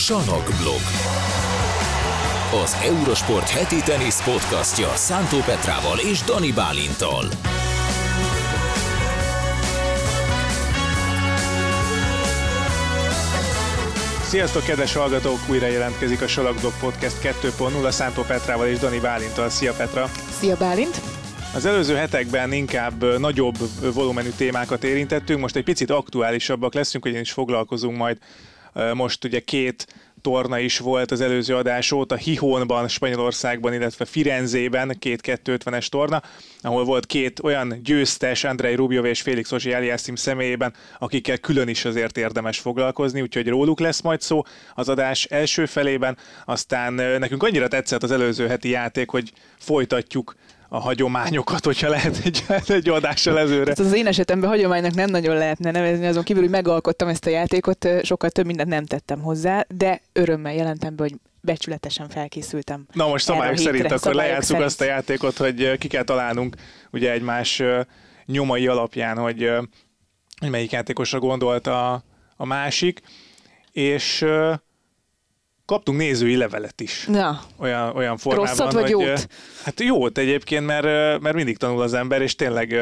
Sanokblog. Az Eurosport heti tenisz podcastja Szántó Petrával és Dani Bálintal. Sziasztok, kedves hallgatók! Újra jelentkezik a Salakblog Podcast 2.0 a Szántó Petrával és Dani Bálintal. Szia Petra! Szia Bálint! Az előző hetekben inkább nagyobb volumenű témákat érintettünk, most egy picit aktuálisabbak leszünk, ugyanis foglalkozunk majd most ugye két torna is volt az előző adás óta, Hihonban, Spanyolországban, illetve Firenzében, két 250-es torna, ahol volt két olyan győztes, Andrei Rubio és Félix Ozsi Eliassim személyében, akikkel külön is azért érdemes foglalkozni, úgyhogy róluk lesz majd szó az adás első felében, aztán nekünk annyira tetszett az előző heti játék, hogy folytatjuk a hagyományokat, hogyha lehet egy, egy adással ezőre. az én esetemben hagyománynak nem nagyon lehetne nevezni, azon kívül, hogy megalkottam ezt a játékot, sokkal több mindent nem tettem hozzá, de örömmel jelentem be, hogy becsületesen felkészültem. Na most szabályok szerint akkor szabályok lejátszuk szerint. azt a játékot, hogy ki kell találnunk ugye egymás nyomai alapján, hogy, hogy melyik játékosra gondolt a, a másik, és kaptunk nézői levelet is. Ja. Olyan, olyan formában, Rosszat vagy hogy, jót? Hát jót egyébként, mert, mert mindig tanul az ember, és tényleg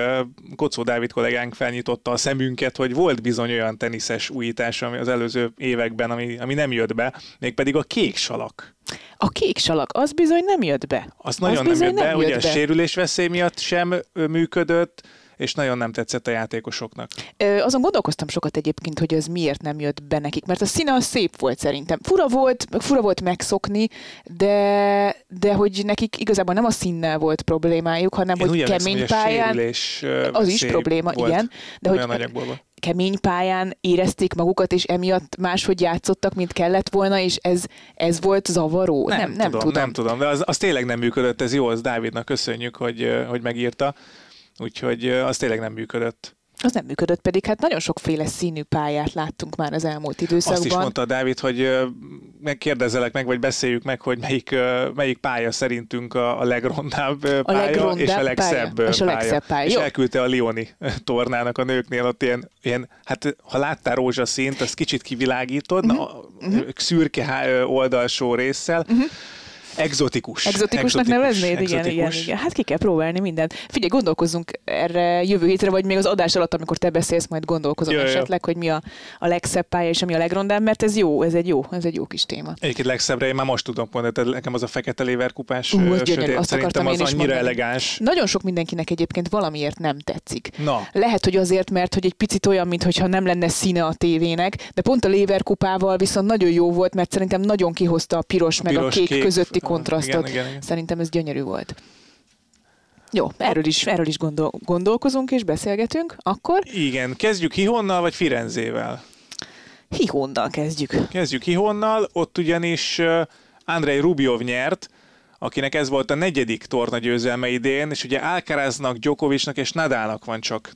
Kocó Dávid kollégánk felnyitotta a szemünket, hogy volt bizony olyan teniszes újítás ami az előző években, ami, ami nem jött be, mégpedig a kék salak. A kék salak, az bizony nem jött be. Az nagyon az nem jött be, nem ugye jött a be. sérülés veszély miatt sem működött, és nagyon nem tetszett a játékosoknak. Ö, azon gondolkoztam sokat egyébként, hogy ez miért nem jött be nekik, mert a színe az szép volt szerintem. Fura volt, fura volt megszokni, de, de hogy nekik igazából nem a színnel volt problémájuk, hanem Én hogy kemény hogy a pályán, sérülés, az is probléma, volt igen, de hogy anyagból kemény pályán érezték magukat, és emiatt máshogy játszottak, mint kellett volna, és ez, ez volt zavaró. Nem, nem, nem tudom, tudom. Nem tudom, de az, az tényleg nem működött, ez jó, az Dávidnak köszönjük, hogy, hogy megírta. Úgyhogy az tényleg nem működött. Az nem működött, pedig hát nagyon sokféle színű pályát láttunk már az elmúlt időszakban. Azt is mondta Dávid, hogy megkérdezzelek meg, vagy beszéljük meg, hogy melyik, melyik pálya szerintünk a, a legrondább a pálya, legrondább és a legszebb pálya. És a legszebb pálya. És Jó. elküldte a Lioni tornának a nőknél, ott ilyen, ilyen hát ha láttál rózsaszínt, azt kicsit kivilágítod, uh-huh. na, uh-huh. szürke oldalsó résszel, uh-huh. Exotikus. Exotikusnak Exotikus. neveznéd? Igen, igen, igen. Hát ki kell próbálni mindent. Figyelj, gondolkozzunk erre jövő hétre, vagy még az adás alatt, amikor te beszélsz, majd gondolkozom Jö, jö. esetleg, hogy mi a, a legszebb pálya és ami a legrondább, mert ez jó, ez egy jó, ez egy jó kis téma. Egyébként legszebbre én már most tudom mondani, tehát nekem az a fekete léverkupás Ú, az sötét, azt szerintem az annyira mondani. elegáns. Nagyon sok mindenkinek egyébként valamiért nem tetszik. Na, Lehet, hogy azért, mert hogy egy picit olyan, mintha nem lenne színe a tévének, de pont a léverkupával viszont nagyon jó volt, mert szerintem nagyon kihozta a piros, meg a piros, kék, kék, közötti kontrasztot. igen, igen. Szerintem ez gyönyörű volt. Jó, erről is, erről is gondol, gondolkozunk és beszélgetünk. Akkor Igen, kezdjük Hihonnal vagy Firenzével? Hihonnal kezdjük. Kezdjük Hihonnal, ott ugyanis Andrei Rubiov nyert, akinek ez volt a negyedik torna győzelme idén, és ugye Alcaraznak, Djokovicnak és Nadalnak van csak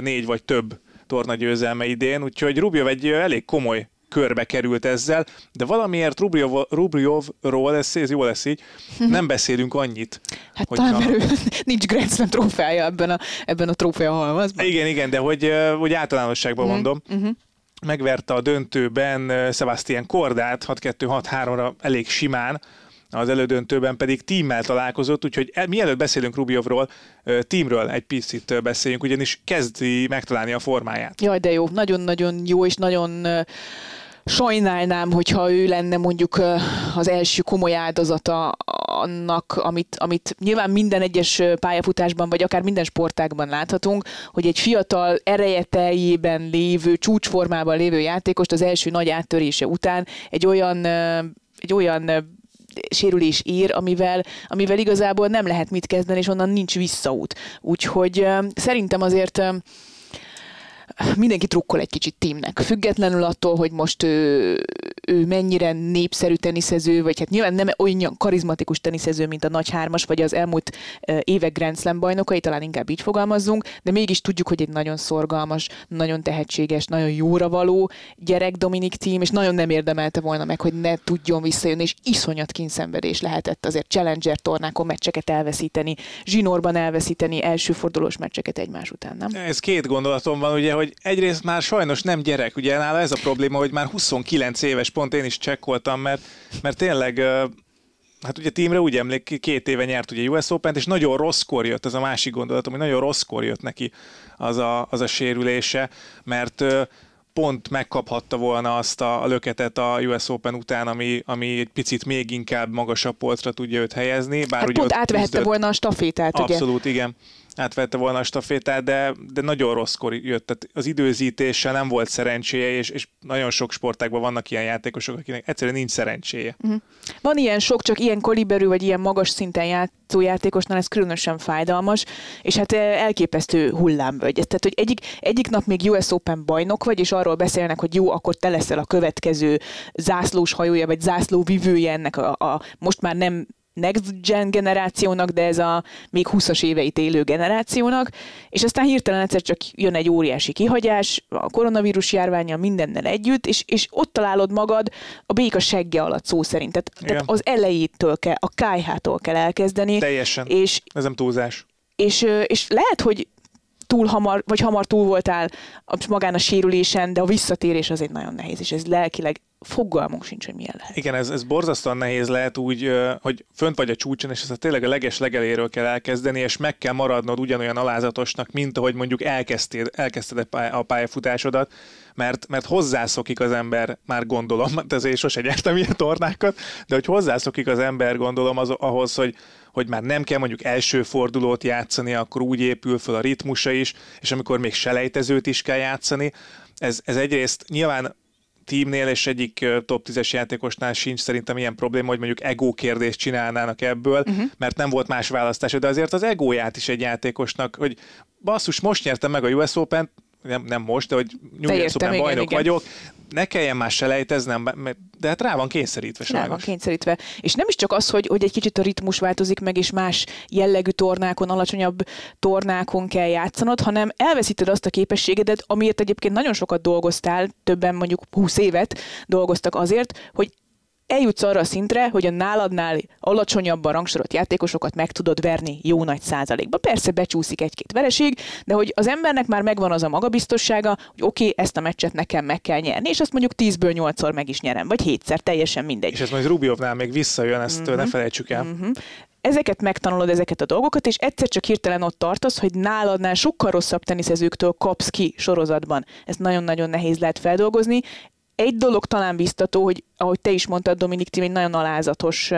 négy vagy több torna győzelme idén, úgyhogy Rubiov egy elég komoly körbe került ezzel, de valamiért Rubiov, Rubiovról, ez, ez jó lesz így, nem beszélünk annyit. Hát Hogyha- talán, mert ő nincs Grand Slam trófeája ebben a, ebben a trófea halmazban. Igen, igen, de hogy, hogy általánosságban mondom, Uh-huh. megverte a döntőben Sebastian Kordát 6-2-6-3-ra elég simán, az elődöntőben pedig tímmel találkozott, úgyhogy el, mielőtt beszélünk Rubiovról, tímről egy picit beszéljünk, ugyanis kezdi megtalálni a formáját. Jaj, de jó, nagyon-nagyon jó, és nagyon sajnálnám, hogyha ő lenne mondjuk az első komoly áldozata annak, amit, amit nyilván minden egyes pályafutásban, vagy akár minden sportágban láthatunk, hogy egy fiatal ereje teljében lévő, csúcsformában lévő játékost az első nagy áttörése után egy olyan, egy olyan sérülés ér, amivel, amivel igazából nem lehet mit kezdeni, és onnan nincs visszaút. Úgyhogy szerintem azért mindenki trukkol egy kicsit tímnek. Függetlenül attól, hogy most ő, ő mennyire népszerű teniszező, vagy hát nyilván nem olyan karizmatikus teniszező, mint a nagy hármas, vagy az elmúlt évek Grand Slam bajnokai, talán inkább így fogalmazzunk, de mégis tudjuk, hogy egy nagyon szorgalmas, nagyon tehetséges, nagyon jóra való gyerek Dominik tím, és nagyon nem érdemelte volna meg, hogy ne tudjon visszajönni, és iszonyat kínszenvedés lehetett azért Challenger tornákon meccseket elveszíteni, zsinórban elveszíteni, elsőfordulós meccseket egymás után, nem? Ez két gondolatom van, ugye, hogy egyrészt már sajnos nem gyerek, ugye nála ez a probléma, hogy már 29 éves pont én is csekkoltam, mert, mert tényleg Hát ugye tímre úgy emlék, két éve nyert ugye US Open-t, és nagyon rosszkor jött, ez a másik gondolatom, hogy nagyon rosszkor jött neki az a, az a sérülése, mert pont megkaphatta volna azt a löketet a US Open után, ami, ami egy picit még inkább magasabb polcra tudja őt helyezni. Bár hát ugye pont átvehette küzdött. volna a stafétát, ugye? Abszolút, igen átvette volna a stafétát, de, de nagyon rosszkor jött. Tehát az időzítéssel nem volt szerencséje, és, és nagyon sok sportágban vannak ilyen játékosok, akinek egyszerűen nincs szerencséje. Uh-huh. Van ilyen sok, csak ilyen kaliberű, vagy ilyen magas szinten játszó játékosnál ez különösen fájdalmas, és hát eh, elképesztő hullámvölgy. Tehát, hogy egyik, egyik nap még US Open bajnok vagy, és arról beszélnek, hogy jó, akkor te leszel a következő zászlós hajója, vagy zászló vivője ennek a, a most már nem next gen generációnak, de ez a még 20-as éveit élő generációnak, és aztán hirtelen egyszer csak jön egy óriási kihagyás, a koronavírus járványal mindennel együtt, és, és ott találod magad a béka segge alatt szó szerint. Tehát, tehát az elejétől kell, a kájhától kell elkezdeni. Teljesen. És, ez nem túlzás. És, és lehet, hogy túl hamar, vagy hamar túl voltál magán a sérülésen, de a visszatérés az egy nagyon nehéz, és ez lelkileg fogalmunk sincs, hogy milyen lehet. Igen, ez, ez borzasztóan nehéz lehet úgy, hogy fönt vagy a csúcson, és ezt tényleg a leges legeléről kell elkezdeni, és meg kell maradnod ugyanolyan alázatosnak, mint ahogy mondjuk elkezdtél, elkezdted a pályafutásodat, mert, mert hozzászokik az ember, már gondolom, de ezért sose nyertem ilyen tornákat, de hogy hozzászokik az ember, gondolom, az, ahhoz, hogy, hogy már nem kell mondjuk első fordulót játszani, akkor úgy épül fel a ritmusa is, és amikor még selejtezőt is kell játszani, ez, ez egyrészt nyilván teamnél és egyik top 10-es játékosnál sincs szerintem ilyen probléma, hogy mondjuk ego kérdést csinálnának ebből, uh-huh. mert nem volt más választás, de azért az egóját is egy játékosnak, hogy basszus, most nyertem meg a US Open, nem, nem most, de hogy Open bajnok igen. vagyok, ne kelljen már selejteznem, de hát rá van kényszerítve sajnos. Rá van kényszerítve. És nem is csak az, hogy, hogy egy kicsit a ritmus változik meg, és más jellegű tornákon, alacsonyabb tornákon kell játszanod, hanem elveszíted azt a képességedet, amiért egyébként nagyon sokat dolgoztál, többen mondjuk 20 évet dolgoztak azért, hogy eljutsz arra a szintre, hogy a náladnál alacsonyabban rangsorolt játékosokat meg tudod verni jó nagy százalékba. Persze becsúszik egy-két vereség, de hogy az embernek már megvan az a magabiztossága, hogy oké, okay, ezt a meccset nekem meg kell nyerni, és azt mondjuk 10-ből 8-szor meg is nyerem, vagy 7-szer, teljesen mindegy. És ez majd Rubiovnál még visszajön, ezt uh-huh. ne felejtsük el. Uh-huh ezeket megtanulod, ezeket a dolgokat, és egyszer csak hirtelen ott tartasz, hogy náladnál sokkal rosszabb teniszezőktől kapsz ki sorozatban. Ez nagyon-nagyon nehéz lehet feldolgozni. Egy dolog talán biztató, hogy ahogy te is mondtad, Dominik Tim egy nagyon alázatos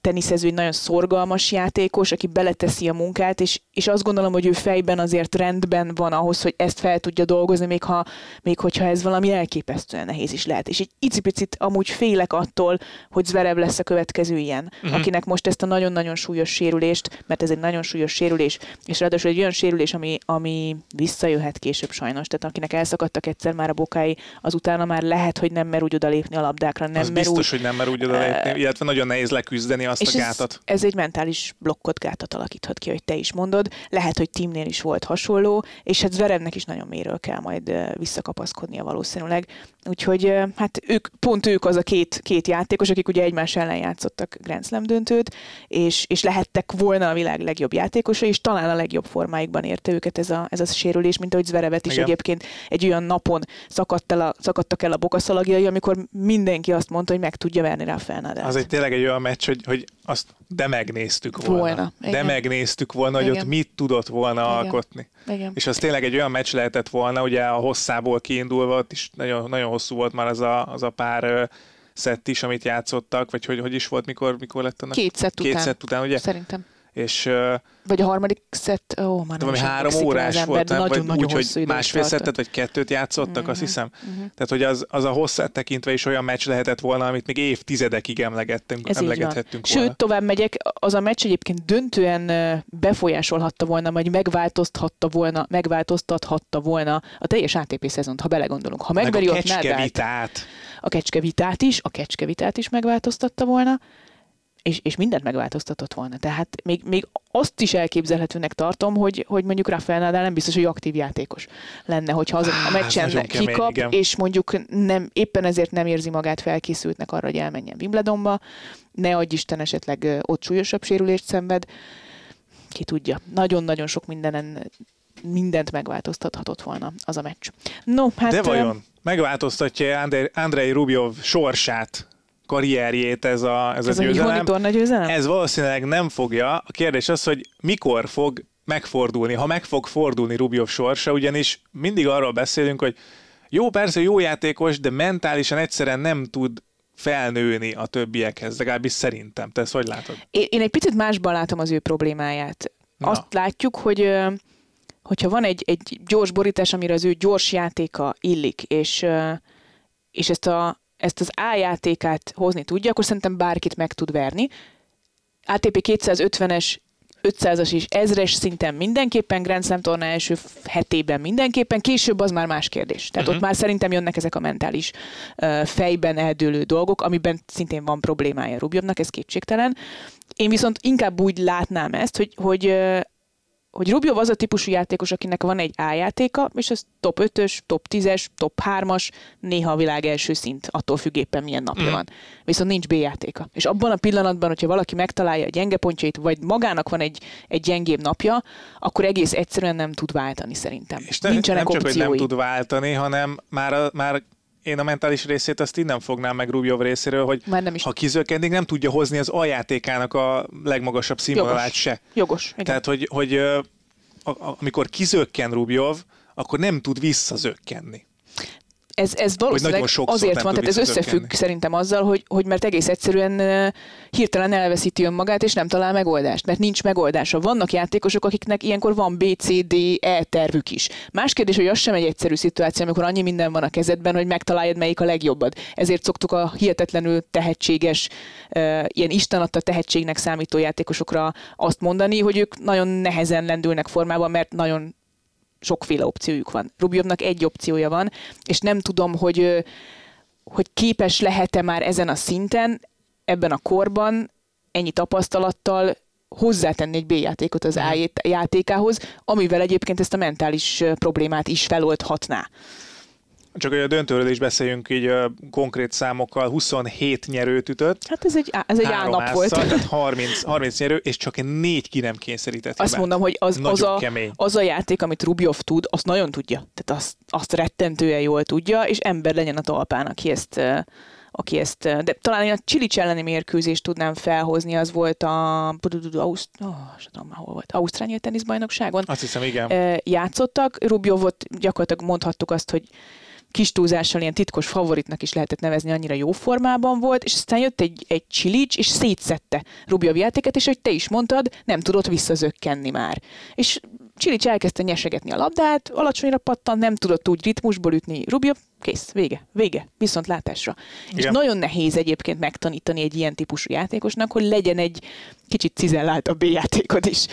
teniszező, egy nagyon szorgalmas játékos, aki beleteszi a munkát, és, és azt gondolom, hogy ő fejben azért rendben van ahhoz, hogy ezt fel tudja dolgozni, még, ha, még hogyha ez valami elképesztően nehéz is lehet. És egy icipicit amúgy félek attól, hogy Zverev lesz a következő ilyen, uh-huh. akinek most ezt a nagyon-nagyon súlyos sérülést, mert ez egy nagyon súlyos sérülés, és ráadásul egy olyan sérülés, ami, ami visszajöhet később sajnos, tehát akinek elszakadtak egyszer már a bokái, azután már lehet, hogy nem mer úgy odalépni a labdákra. Nem az biztos, úgy, hogy nem mer úgy odalépni, uh, illetve nagyon nehéz leküzdeni azt a gátat. Ez, ez egy mentális blokkot gátat alakíthat ki, hogy te is mondod. Lehet, hogy Timnél is volt hasonló, és hát Zverevnek is nagyon méről kell majd visszakapaszkodnia valószínűleg. Úgyhogy hát ők, pont ők az a két, két játékos, akik ugye egymás ellen játszottak Grand Slam döntőt, és, és lehettek volna a világ legjobb játékosa, és talán a legjobb formáikban érte őket ez a, ez a sérülés, mint ahogy Zverevet is Igen. egyébként egy olyan napon szakadt el a, szakadtak el a bokaszalagjai, amikor mindenki azt mondta, hogy meg tudja verni rá a Az egy tényleg egy olyan meccs, hogy, hogy azt de megnéztük volna. volna. De Igen. megnéztük volna, Igen. hogy ott mit tudott volna Igen. alkotni. Igen. És az tényleg egy olyan meccs lehetett volna, ugye a hosszából kiindulva, ott is nagyon, nagyon hosszú volt már az a, az a pár szett is, amit játszottak, vagy hogy, hogy is volt, mikor, mikor lett annak? Két szett után. Két szett után, ugye? Szerintem. És vagy a harmadik szett, ó, már nem három órás ember, volt, nem? Nagyon, vagy úgy, hogy másfél szettet, vagy kettőt játszottak, mm-hmm. azt hiszem. Mm-hmm. Tehát, hogy az, az a hosszát tekintve is olyan meccs lehetett volna, amit még évtizedekig emlegettünk, Ez emlegethettünk volna. Sőt, tovább megyek, az a meccs egyébként döntően befolyásolhatta volna, vagy megváltoztathatta volna, megváltoztathatta volna a teljes ATP szezont, ha belegondolunk. Ha megveri Meg a kecskevitát. A kecskevitát is, a kecskevitát is megváltoztatta volna és, és mindent megváltoztatott volna. Tehát még, még azt is elképzelhetőnek tartom, hogy, hogy mondjuk Rafael Nadal nem biztos, hogy aktív játékos lenne, hogyha az a meccsen kikap, kemény, és mondjuk nem, éppen ezért nem érzi magát felkészültnek arra, hogy elmenjen Wimbledonba, ne adj Isten esetleg ott súlyosabb sérülést szenved, ki tudja. Nagyon-nagyon sok mindenen mindent megváltoztathatott volna az a meccs. No, hát, De vajon Megváltoztatja Andrei Rubjov sorsát, karrierjét ez a, ez, Ez a a győzelem. torna győzelem? Ez valószínűleg nem fogja. A kérdés az, hogy mikor fog megfordulni, ha meg fog fordulni Rubjov sorsa, ugyanis mindig arról beszélünk, hogy jó, persze jó játékos, de mentálisan egyszerűen nem tud felnőni a többiekhez, legalábbis szerintem. Te ezt hogy látod? Én, én egy picit másban látom az ő problémáját. Na. Azt látjuk, hogy hogyha van egy, egy gyors borítás, amire az ő gyors játéka illik, és, és ezt, a, ezt az A játékát hozni tudja, akkor szerintem bárkit meg tud verni. ATP 250-es 500-as és 1000-es szinten mindenképpen, Grand Slam torna első hetében mindenképpen, később az már más kérdés. Tehát uh-huh. ott már szerintem jönnek ezek a mentális uh, fejben eldőlő dolgok, amiben szintén van problémája Rubjovnak, ez kétségtelen. Én viszont inkább úgy látnám ezt, hogy, hogy uh, hogy Rubjov az a típusú játékos, akinek van egy A játéka, és ez top 5-ös, top 10-es, top 3-as, néha a világ első szint, attól függ éppen milyen napja Mm. van. Viszont nincs B játéka. És abban a pillanatban, hogyha valaki megtalálja a gyenge pontjait, vagy magának van egy, egy gyengébb napja, akkor egész egyszerűen nem tud váltani szerintem. És ne, Nincsenek nem csak, hogy opciói. nem tud váltani, hanem már, a, már én a mentális részét azt innen fognám meg Rubjov részéről, hogy Már nem is. ha kizökkentik, nem tudja hozni az aljátékának a legmagasabb színvonalát se. Jogos. Igen. Tehát, hogy, hogy amikor kizökken Rubjov, akkor nem tud visszazökkenni. Ez, ez valószínűleg azért van, tehát ez összefügg szerintem azzal, hogy, hogy mert egész egyszerűen hirtelen elveszíti önmagát, és nem talál megoldást, mert nincs megoldása. Vannak játékosok, akiknek ilyenkor van B, C, D, E tervük is. Más kérdés, hogy az sem egy egyszerű szituáció, amikor annyi minden van a kezedben, hogy megtaláljad, melyik a legjobbad. Ezért szoktuk a hihetetlenül tehetséges, ilyen Isten adta tehetségnek számító játékosokra azt mondani, hogy ők nagyon nehezen lendülnek formában, mert nagyon sokféle opciójuk van. Rubjovnak egy opciója van, és nem tudom, hogy, hogy képes lehet-e már ezen a szinten, ebben a korban, ennyi tapasztalattal hozzátenni egy B játékot az A ját- játékához, amivel egyébként ezt a mentális problémát is feloldhatná. Csak hogy a döntőről is beszéljünk így ö, konkrét számokkal, 27 nyerőt ütött, Hát ez egy, ez egy álnap volt. tehát 30, 30 nyerő, és csak négy ki nem kényszerített Azt hibát. mondom, hogy az, az, a, kemény. az a játék, amit Rubjov tud, azt nagyon tudja. Tehát azt, azt rettentően jól tudja, és ember legyen a talpán, aki ezt, aki ezt, de talán én a Csilics elleni mérkőzést tudnám felhozni, az volt a Auszt, oh, tudom már hol volt, Ausztrália teniszbajnokságon Azt hiszem, igen. játszottak. Rubjovot gyakorlatilag mondhattuk azt, hogy kis túlzással ilyen titkos favoritnak is lehetett nevezni, annyira jó formában volt, és aztán jött egy, egy csilics, és szétszette Rubjov játéket, és hogy te is mondtad, nem tudott visszazökkenni már. És Csilics elkezdte nyesegetni a labdát, alacsonyra pattant, nem tudott úgy ritmusból ütni. Rubjov, kész, vége, vége, viszont látásra. És Igen. nagyon nehéz egyébként megtanítani egy ilyen típusú játékosnak, hogy legyen egy kicsit cizellált a B játékod is,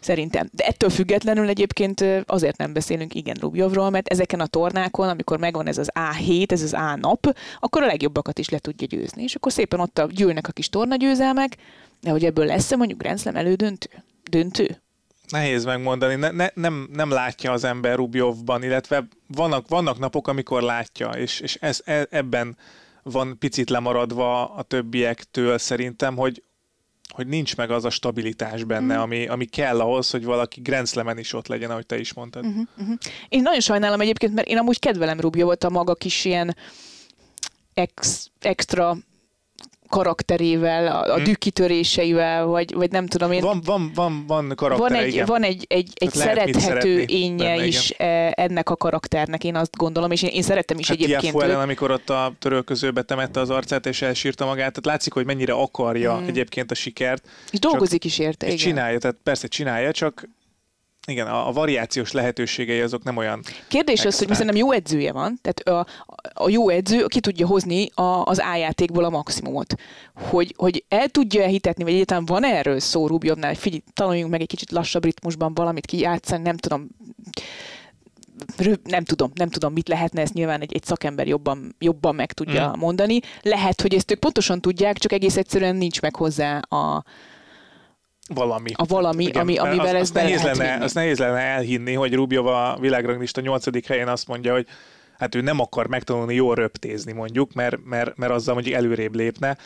szerintem. De ettől függetlenül egyébként azért nem beszélünk igen Rubjovról, mert ezeken a tornákon, amikor megvan ez az A7, ez az A nap, akkor a legjobbakat is le tudja győzni. És akkor szépen ott a, gyűlnek a kis tornagyőzelmek, de hogy ebből lesz-e mondjuk Grand Slam elődöntő? Döntő? Nehéz megmondani, ne, ne, nem, nem látja az ember Rubjovban, illetve vannak, vannak napok, amikor látja, és, és ez, e, ebben van picit lemaradva a többiektől szerintem, hogy, hogy nincs meg az a stabilitás benne, Mhm. ami, ami kell ahhoz, hogy valaki Grand Slam-en is ott legyen, ahogy te is mondtad. Uh-huh, uh-huh. Én nagyon sajnálom egyébként, mert én amúgy kedvelem Rubjovot a maga kis ilyen ex, extra karakterével, a, a Hmm. dükkitöréseivel, vagy, vagy nem tudom én. Van, van, van, van karaktere, van egy, igen. van egy, egy, egy Tehát szerethető énje benne, is eh, ennek a karakternek, én azt gondolom, és én, én szerettem is Hát egyébként. Tiafoe ellen, amikor ott a törölközőbe temette az arcát és elsírta magát, tehát látszik, hogy mennyire akarja Mm. egyébként a sikert, És dolgozik is érte, és igen. csinálja, tehát persze csinálja, csak igen, a, a variációs lehetőségei azok nem olyan. Kérdés az, hogy szerintem jó edzője van, tehát a, a jó edző ki tudja hozni a, az ájátékból a maximumot. Hogy, hogy el tudja hitetni, vagy egyáltalán van erről szó Rubjovnál, hogy figyelj, tanuljunk meg egy kicsit lassabb ritmusban valamit kijátszani, nem tudom, nem tudom, nem tudom, mit lehetne, ezt nyilván egy, egy szakember jobban, jobban meg tudja Mm. mondani. Lehet, hogy ezt ők pontosan tudják, csak egész egyszerűen nincs meg hozzá a, valami. a valami, ami, amivel az, ez be nehéz lehet lenne, vinni. nehéz lenne elhinni, hogy Rubjov a világranglista 8. helyén azt mondja, hogy hát ő nem akar megtanulni jól röptézni mondjuk, mert, mert, mert azzal mondjuk előrébb lépne.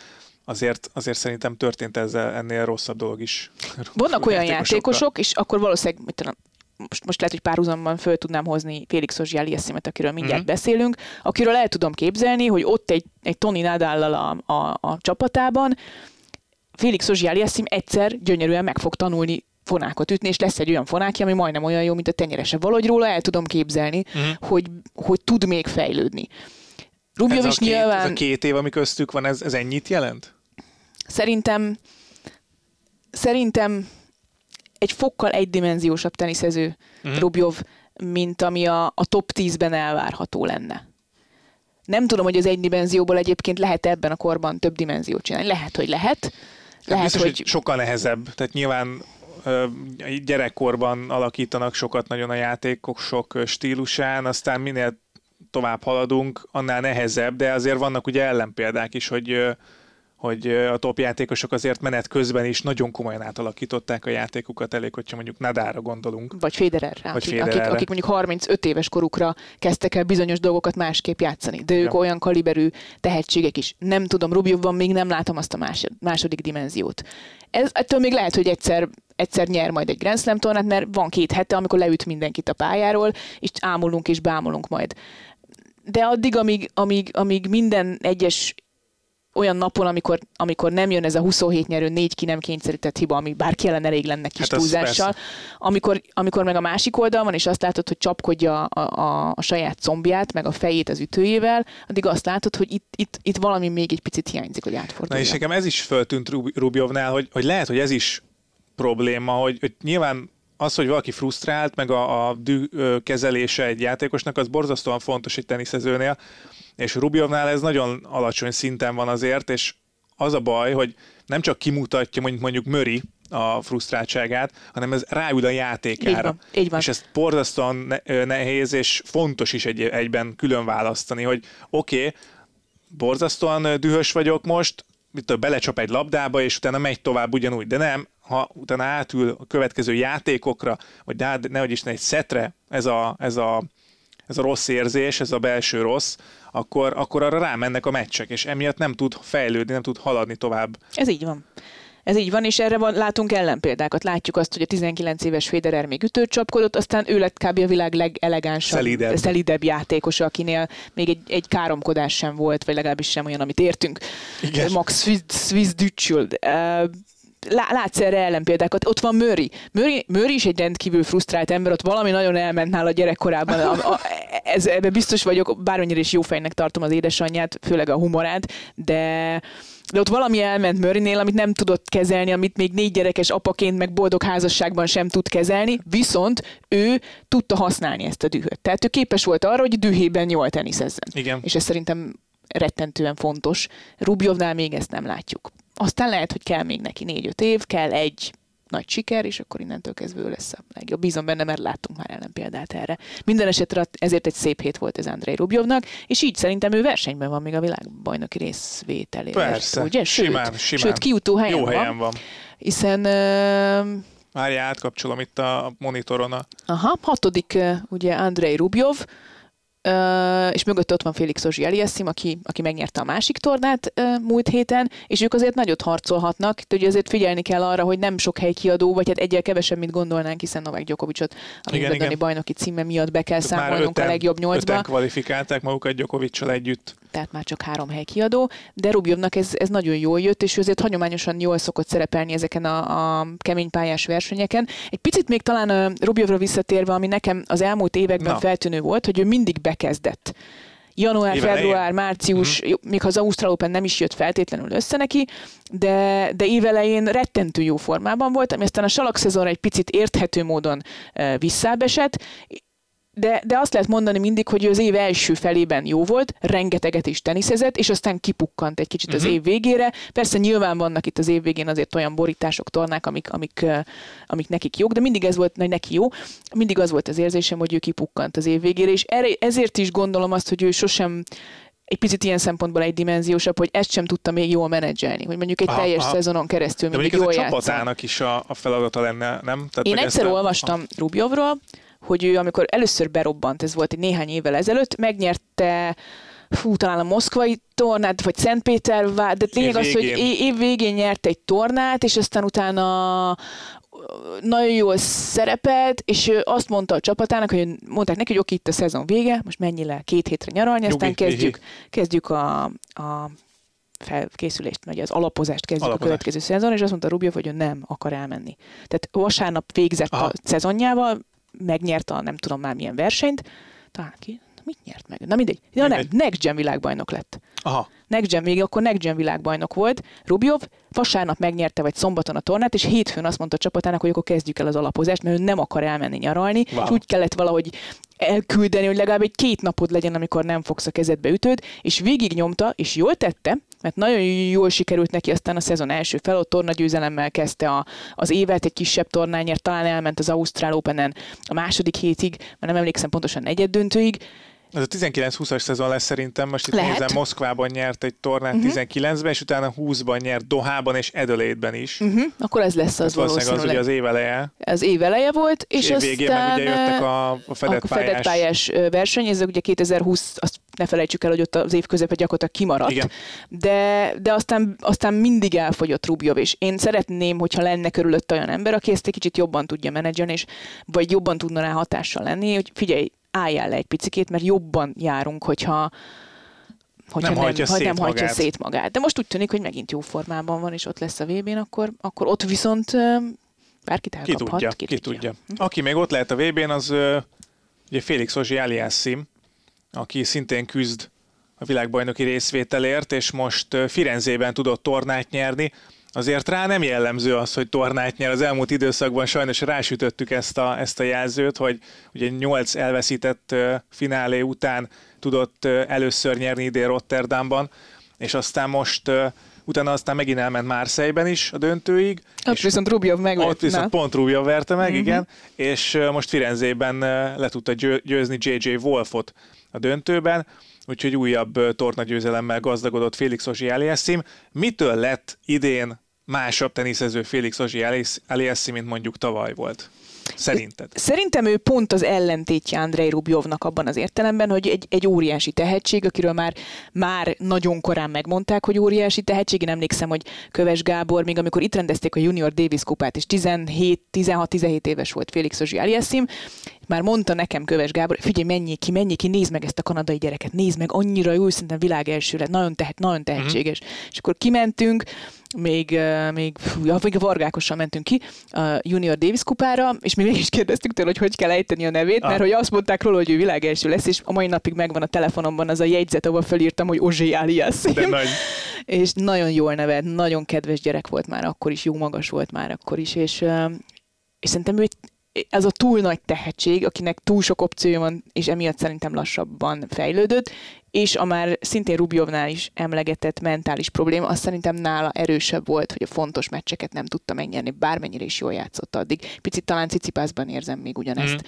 Azért, azért szerintem történt ezzel ennél rosszabb dolog is. Vannak olyan játékosok, és akkor valószínűleg mit tudom, most, most lehet, hogy párhuzamban föl tudnám hozni Félix Ozsiáli eszimet, akiről mindjárt mm-hmm. beszélünk, akiről el tudom képzelni, hogy ott egy, egy Tony Nadállal a, a, a csapatában Félix Ozsiáli eszim egyszer gyönyörűen meg fog tanulni fonákot ütni, és lesz egy olyan fonákja, ami majdnem olyan jó, mint a tenyerese. Valahogy róla el tudom képzelni, uh-huh. hogy, hogy tud még fejlődni. Rubjov is nyilván... Ez a két év, ami köztük van, ez, ez ennyit jelent? Szerintem szerintem egy fokkal egydimenziósabb teniszező uh-huh. Rubjov, mint ami a, a top 10-ben elvárható lenne. Nem tudom, hogy az egy dimenzióból egyébként lehet ebben a korban több dimenziót csinálni. Lehet, hogy lehet. Lehet, biztos, hogy... hogy sokkal nehezebb. Tehát nyilván gyerekkorban alakítanak sokat nagyon a játékok sok stílusán, aztán minél tovább haladunk, annál nehezebb, de azért vannak ugye ellenpéldák is, hogy hogy a top játékosok azért menet közben is nagyon komolyan átalakították a játékukat, elég, hogyha mondjuk Nadára gondolunk. Vagy Federerre, Vagy akik, akik, akik mondjuk 35 éves korukra kezdtek el bizonyos dolgokat másképp játszani, de ők ja. olyan kaliberű tehetségek is. Nem tudom, Rubjovban még nem látom azt a második dimenziót. Ez, ettől még lehet, hogy egyszer egyszer nyer majd egy Grand Slam tornát, mert van két hete, amikor leüt mindenkit a pályáról, és ámulunk és bámulunk majd. De addig, amíg, amíg, amíg minden egyes olyan napon, amikor, amikor nem jön ez a 27 nyerő, négy ki nem kényszerített hiba, ami bárki ellen elég lenne kis hát túlzással, amikor, amikor meg a másik oldal van, és azt látod, hogy csapkodja a, a, a saját combját, meg a fejét az ütőjével, addig azt látod, hogy itt, itt, itt valami még egy picit hiányzik, hogy átforduljon. Na és nekem ez is föltűnt Rubjovnál, hogy, hogy lehet, hogy ez is probléma, hogy, hogy nyilván az, hogy valaki frusztrált, meg a, a dű kezelése egy játékosnak, az borzasztóan fontos egy teniszezőnél, és Rubjovnál ez nagyon alacsony szinten van azért, és az a baj, hogy nem csak kimutatja mondjuk, mondjuk Möri a frusztráltságát, hanem ez ráül a játékára. Így van, így van. És ez borzasztóan nehéz, és fontos is egy, egyben külön választani, hogy oké, okay, borzasztóan dühös vagyok most, mit belecsap egy labdába, és utána megy tovább ugyanúgy, de nem, ha utána átül a következő játékokra, vagy ne, nehogy is egy szetre ez a, ez a ez a rossz érzés, ez a belső rossz, akkor, akkor arra rámennek a meccsek, és emiatt nem tud fejlődni, nem tud haladni tovább. Ez így van. Ez így van, és erre van, látunk ellenpéldákat. Látjuk azt, hogy a 19 éves Federer még ütőt csapkodott, aztán ő lett kb. a világ legelegánsabb, szelidebb, szelidebb játékosa, akinél még egy, egy káromkodás sem volt, vagy legalábbis sem olyan, amit értünk. Igen. Max Swiss Dücsül látsz erre ellenpéldákat. Ott van Murray. Murray. Murray is egy rendkívül frusztrált ember, ott valami nagyon elment nála gyerekkorában. A, a, ez, ebben biztos vagyok, bármennyire is jó fejnek tartom az édesanyját, főleg a humorát, de de ott valami elment Murraynél, amit nem tudott kezelni, amit még négy gyerekes apaként, meg boldog házasságban sem tud kezelni, viszont ő tudta használni ezt a dühöt. Tehát ő képes volt arra, hogy dühében jól teniszezzen. Igen. És ez szerintem rettentően fontos. Rubjovnál még ezt nem látjuk. Aztán lehet, hogy kell még neki négy-öt év, kell egy nagy siker, és akkor innentől kezdve ő lesz a legjobb. Bízom benne, mert láttunk már ellenpéldát erre. Minden esetre ezért egy szép hét volt ez Andrei Rubjovnak, és így szerintem ő versenyben van még a világbajnoki részvételért. Persze, ugye? Sőt, simán, simán. Sőt, kiutó helyen Jó helyen van. van. Hiszen... Uh, Várjál, átkapcsolom itt a monitoron. A... Aha, hatodik ugye Andrei Rubjov, Uh, és mögött ott van Félix Ozsieliasszim, aki, aki megnyerte a másik tornát múlt héten, és ők azért nagyot harcolhatnak, ugye azért figyelni kell arra, hogy nem sok hely kiadó, vagy hát egyel kevesebb, mint gondolnánk, hiszen Novák Gyokovicsot a Wimbledoni bajnoki címe miatt be kell Tehát számolnunk öten, a legjobb nyolcba. Öten kvalifikálták magukat Gyokovicsal együtt. Tehát már csak három hely kiadó, de Rubjovnak ez, ez nagyon jól jött, és ő azért hagyományosan jól szokott szerepelni ezeken a, a kemény pályás versenyeken. Egy picit még talán Rubjovra visszatérve, ami nekem az elmúlt években Na. feltűnő volt, hogy ő mindig be bekezdett. Január, Éve február, elején. március, mm-hmm. még ha az Ausztrál Open nem is jött feltétlenül össze neki, de, de évelején rettentő jó formában volt, ami aztán a salak szezonra egy picit érthető módon uh, visszábesett, de, de azt lehet mondani mindig, hogy ő az év első felében jó volt, rengeteget is teniszezett, és aztán kipukkant egy kicsit az mhm. év végére. Persze nyilván vannak itt az év végén azért olyan borítások, tornák, amik, amik, amik nekik jók, de mindig ez volt, neki jó. Mindig az volt az érzésem, hogy ő kipukkant az év végére, és erre, ezért is gondolom azt, hogy ő sosem egy picit ilyen szempontból egy dimenziósabb, hogy ezt sem tudta még jól menedzselni, hogy mondjuk egy aha, teljes aha. szezonon keresztül mindig jól ez a csapatának is a, a feladata lenne, nem? Tehát Én egyszer olvastam a... Rubjovról, hogy ő amikor először berobbant, ez volt egy néhány évvel ezelőtt, megnyerte fú, talán a moszkvai tornát, vagy Szentpéter, de lényeg az, hogy év végén nyert egy tornát, és aztán utána nagyon jól szerepelt, és azt mondta a csapatának, hogy mondták neki, hogy oké, itt a szezon vége, most menj le két hétre nyaralni, aztán Nyugi, kezdjük, kezdjük a, a felkészülést, vagy az alapozást kezdjük Alapozás. a következő szezon, és azt mondta Rubio, hogy ő nem akar elmenni. Tehát vasárnap végzett Aha. a szezonjával, megnyerte a nem tudom már milyen versenyt, talán ki, mit nyert meg? Na mindegy. Ja nem. Next Gen világbajnok lett. Aha. Next Gen, még akkor Next Gen világbajnok volt. Rubjov vasárnap megnyerte, vagy szombaton a tornát, és hétfőn azt mondta a csapatának, hogy akkor kezdjük el az alapozást, mert ő nem akar elmenni nyaralni, Wow. és úgy kellett valahogy elküldeni, hogy legalább egy két napod legyen, amikor nem fogsz a kezedbe ütőd, és végig nyomta, és jól tette, mert nagyon jól sikerült neki aztán a szezon első fel, ott tornagyőzelemmel kezdte a, az évet, egy kisebb tornányért, talán elment az Ausztrál Openen a második hétig, mert nem emlékszem pontosan negyed döntőig, Ez a 19-20-as szezon lesz szerintem, most itt Lehet. nézem, Moszkvában nyert egy tornát uh-huh. 19-ben, és utána 20-ban nyert Dohában és Adelaide-ben is. Uh-huh. akkor ez lesz az Valószínűleg az ugye az év eleje, Az év eleje volt, és, és év végén meg aztán ugye jöttek a, a fedett, a fedett pályás. pályás ö, verseny, ez ugye 2020, azt ne felejtsük el, hogy ott az év közepe gyakorlatilag kimaradt, Igen. de, de aztán, aztán mindig elfogyott Rubjov, és én szeretném, hogyha lenne körülött olyan ember, aki ezt egy kicsit jobban tudja menedzselni, és vagy jobban tudna rá hatással lenni, hogy figyelj, álljál le egy picikét, mert jobban járunk, hogyha hogyha Nem hajtja ha szét nem hajtja magát. szét magát. De most úgy tűnik, hogy megint jó formában van, és ott lesz a VB-n, akkor, akkor ott viszont bárkit Ki elkaphat. tudja, ki, ki tudja. Aki még ott lehet a VB-n, az ö, ugye Félix Ozsi Aliassim, aki szintén küzd a világbajnoki részvételért, és most Firenzében tudott tornát nyerni. Azért rá nem jellemző az, hogy tornát nyer. Az elmúlt időszakban sajnos rásütöttük ezt a, ezt a jelzőt, hogy ugye nyolc elveszített ö, finálé után tudott először nyerni idén Rotterdamban, és aztán most utána aztán megint elment Marseille-ben is a döntőig. Ott és viszont Rubjov meg ott viszont pont Rubio verte meg, igen, és most Firenzében le tudta győ- győzni JJ Wolfot a döntőben, úgyhogy újabb tornagyőzelemmel gazdagodott Félix Ozsi Aliassim. Mitől lett idén másabb teniszező Félix Ozsi Alias- Aliassim, mint mondjuk tavaly volt? Szerinted? Szerintem ő pont az ellentétje Andrei Rubjovnak abban az értelemben, hogy egy, egy óriási tehetség, akiről már, már nagyon korán megmondták, hogy óriási tehetség. Én emlékszem, hogy Köves Gábor, még amikor itt rendezték a Junior Davis kupát, és 16-17 éves volt Félix Ozsi Aliassim, már mondta nekem Köves Gábor, figyelj, menjél ki, menjél ki, nézd meg ezt a kanadai gyereket, nézd meg, annyira jó, szerintem világ első lett, nagyon, tehet, nagyon tehetséges. És akkor kimentünk, még, még, fú, ja, még a Vargákossal mentünk ki a Junior Davis kupára, és mi még is kérdeztük tőle, hogy hogy kell ejteni a nevét, Ah. mert hogy azt mondták róla, hogy ő világ első lesz, és a mai napig megvan a telefonomban az a jegyzet, ahol felírtam, hogy Ozsé Aliassim. De nagy. És nagyon jól neved, nagyon kedves gyerek volt már akkor is, jó magas volt már akkor is, és, és szerintem ő egy- ez a túl nagy tehetség, akinek túl sok opciója van, és emiatt szerintem lassabban fejlődött, és a már szintén Rubjovnál is emlegetett mentális probléma, az szerintem nála erősebb volt, hogy a fontos meccseket nem tudta megnyerni, bármennyire is jól játszott addig. Picit talán Cicipászban érzem még ugyanezt.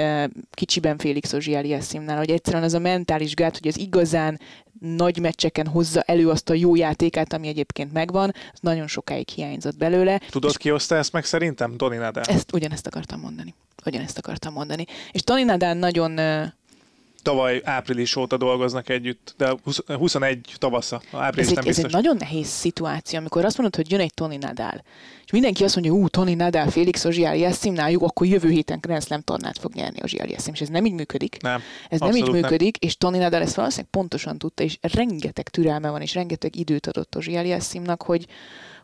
Mm. Kicsiben Félix Ozsi Aliasszimnál, hogy egyszerűen az a mentális gát, hogy az igazán nagy meccseken hozza elő azt a jó játékát, ami egyébként megvan, az nagyon sokáig hiányzott belőle. Tudod, ki hozta ezt meg szerintem? Doni Nadal. Ezt ugyanezt akartam mondani. Ugyanezt akartam mondani. És Toni Nadal nagyon Tavaly április óta dolgoznak együtt, de 20 21 tavasza, április ez nem egy, ez biztos. egy nagyon nehéz szituáció, amikor azt mondod, hogy jön egy Toni Nadal, és mindenki azt mondja, ú, Toni Nadal, Félix Ozsi Aliassimnál, jó, akkor jövő héten Grand Slam tornát fog nyerni Ozsi Aliassim, és ez nem így működik. Nem, Ez nem így abszolút nem. működik, és Toni Nadal ezt valószínűleg pontosan tudta, és rengeteg türelme van, és rengeteg időt adott Ozsi Aliassimnak, hogy,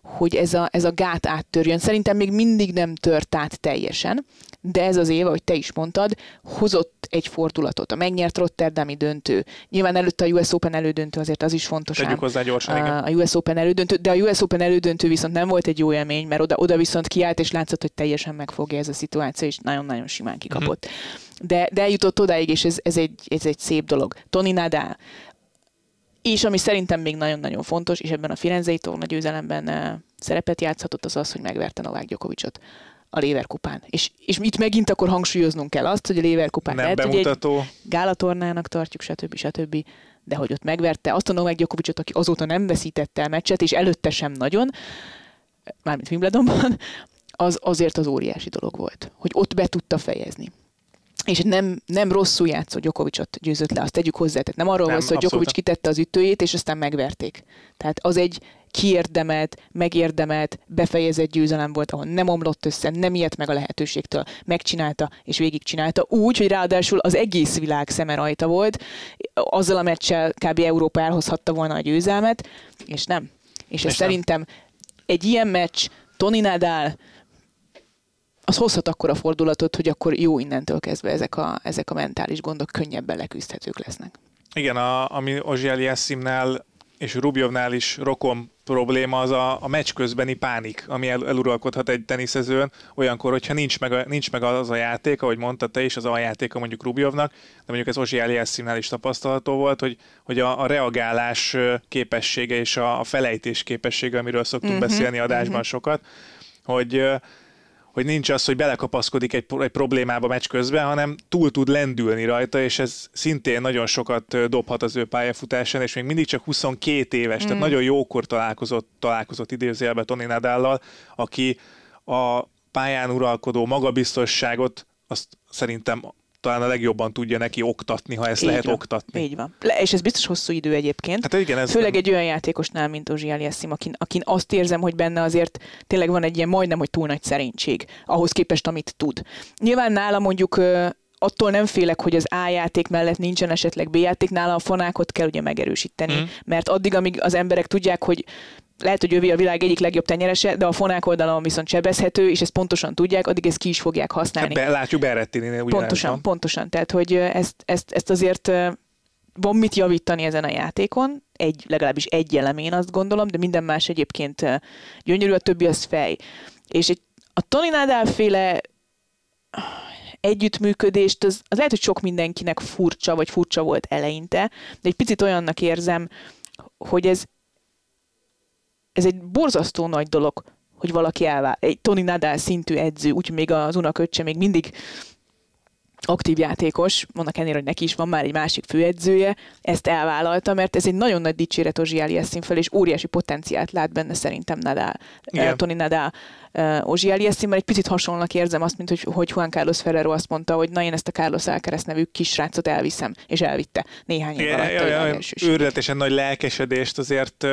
hogy ez a, ez a gát áttörjön. Szerintem még mindig nem tört át teljesen, de ez az év, ahogy te is mondtad, hozott egy fordulatot. A megnyert Rotterdami döntő. Nyilván előtte a US Open elődöntő, azért az is fontos. Tegyük hozzá gyorsan, igen. a US Open elődöntő, de a US Open elődöntő viszont nem volt egy jó élmény, mert oda, oda viszont kiállt, és látszott, hogy teljesen megfogja ez a szituáció, és nagyon-nagyon simán kikapott. De, de eljutott odáig, és ez, ez, egy, ez egy szép dolog. Toni Nadal, és ami szerintem még nagyon-nagyon fontos, és ebben a Firenzei torna győzelemben szerepet játszhatott, az az, hogy megverte Novák Djokovicot a Léverkupán. És, és itt megint akkor hangsúlyoznunk kell azt, hogy a Léverkupán Nem lehet, hogy egy bemutató. gálatornának tartjuk, stb. stb. De hogy ott megverte azt a Novák Djokovicot, aki azóta nem veszítette el meccset, és előtte sem nagyon, mármint Wimbledonban, az azért az óriási dolog volt, hogy ott be tudta fejezni. És nem, nem rosszul játszott Djokovicot győzött le, azt tegyük hozzá. Tehát nem arról Nem, volt szó, hogy Djokovic kitette az ütőjét, és aztán megverték. Tehát az egy kiérdemelt, megérdemelt, befejezett győzelem volt, ahol nem omlott össze, nem ilyet meg a lehetőségtől, megcsinálta és végigcsinálta úgy, hogy ráadásul az egész világ szeme rajta volt, azzal a meccsel kb. Európa elhozhatta volna a győzelmet, és nem. És, és ez szerintem egy ilyen meccs, Tony Nadal, az hozhat akkor a fordulatot, hogy akkor jó innentől kezdve ezek a, ezek a mentális gondok könnyebben leküzdhetők lesznek. Igen, a, ami Ozsiel Jassimnál és Rubjovnál is rokon probléma az a, a meccs közbeni pánik, ami el, eluralkodhat egy teniszezőn, olyankor, hogyha nincs meg, a, nincs meg az a játék, ahogy mondta te is, az a játéka mondjuk Rubjovnak, de mondjuk ez Ozsi Eliasszimnál is tapasztalható volt, hogy, hogy a, a reagálás képessége és a, a felejtés képessége, amiről szoktunk uh-huh, beszélni adásban uh-huh. sokat, hogy hogy nincs az, hogy belekapaszkodik egy, egy problémába meccs közben, hanem túl tud lendülni rajta, és ez szintén nagyon sokat dobhat az ő pályafutásán, és még mindig csak 22 éves, mm. tehát nagyon jókor találkozott, találkozott idézőjelben Tony Nadállal, aki a pályán uralkodó magabiztosságot azt szerintem talán a legjobban tudja neki oktatni, ha ezt Így lehet van. oktatni. Így van. Le, és ez biztos hosszú idő egyébként. Hát igen, ez Főleg nem... egy olyan játékosnál, mint Ozsi Aliassim, akin, akin azt érzem, hogy benne azért tényleg van egy ilyen majdnem, hogy túl nagy szerénység ahhoz képest, amit tud. Nyilván nála mondjuk attól nem félek, hogy az A játék mellett nincsen esetleg B játék, nála a fonákot kell ugye megerősíteni, mm. mert addig, amíg az emberek tudják, hogy lehet, hogy ő a világ egyik legjobb tenyerese, de a fonák oldalon viszont sebezhető, és ezt pontosan tudják, addig ezt ki is fogják használni. Be, látjuk Berrettini Pontosan, van. pontosan. Tehát, hogy ezt, ezt, ezt azért van mit javítani ezen a játékon, egy, legalábbis egy elemén azt gondolom, de minden más egyébként gyönyörű, a többi az fej. És egy, a Tony Nadal féle együttműködést, az, az lehet, hogy sok mindenkinek furcsa, vagy furcsa volt eleinte, de egy picit olyannak érzem, hogy ez ez egy borzasztó nagy dolog, hogy valaki elvál. Egy Tony Nadal szintű edző, úgyhogy még az unaköccse még mindig aktív játékos, annak ennél, hogy neki is van már egy másik főedzője, ezt elvállalta, mert ez egy nagyon nagy dicséret Ozsi Aliasszin fel, és óriási potenciált lát benne szerintem Nadal, uh, Tony Nadal uh, Ozsi Aliasszin, egy picit hasonlónak érzem azt, mint hogy, hogy Juan Carlos Ferrero azt mondta, hogy na én ezt a Carlos Alcaraz nevű kisrácot elviszem, és elvitte néhány év alatt. Őrületesen nagy lelkesedést azért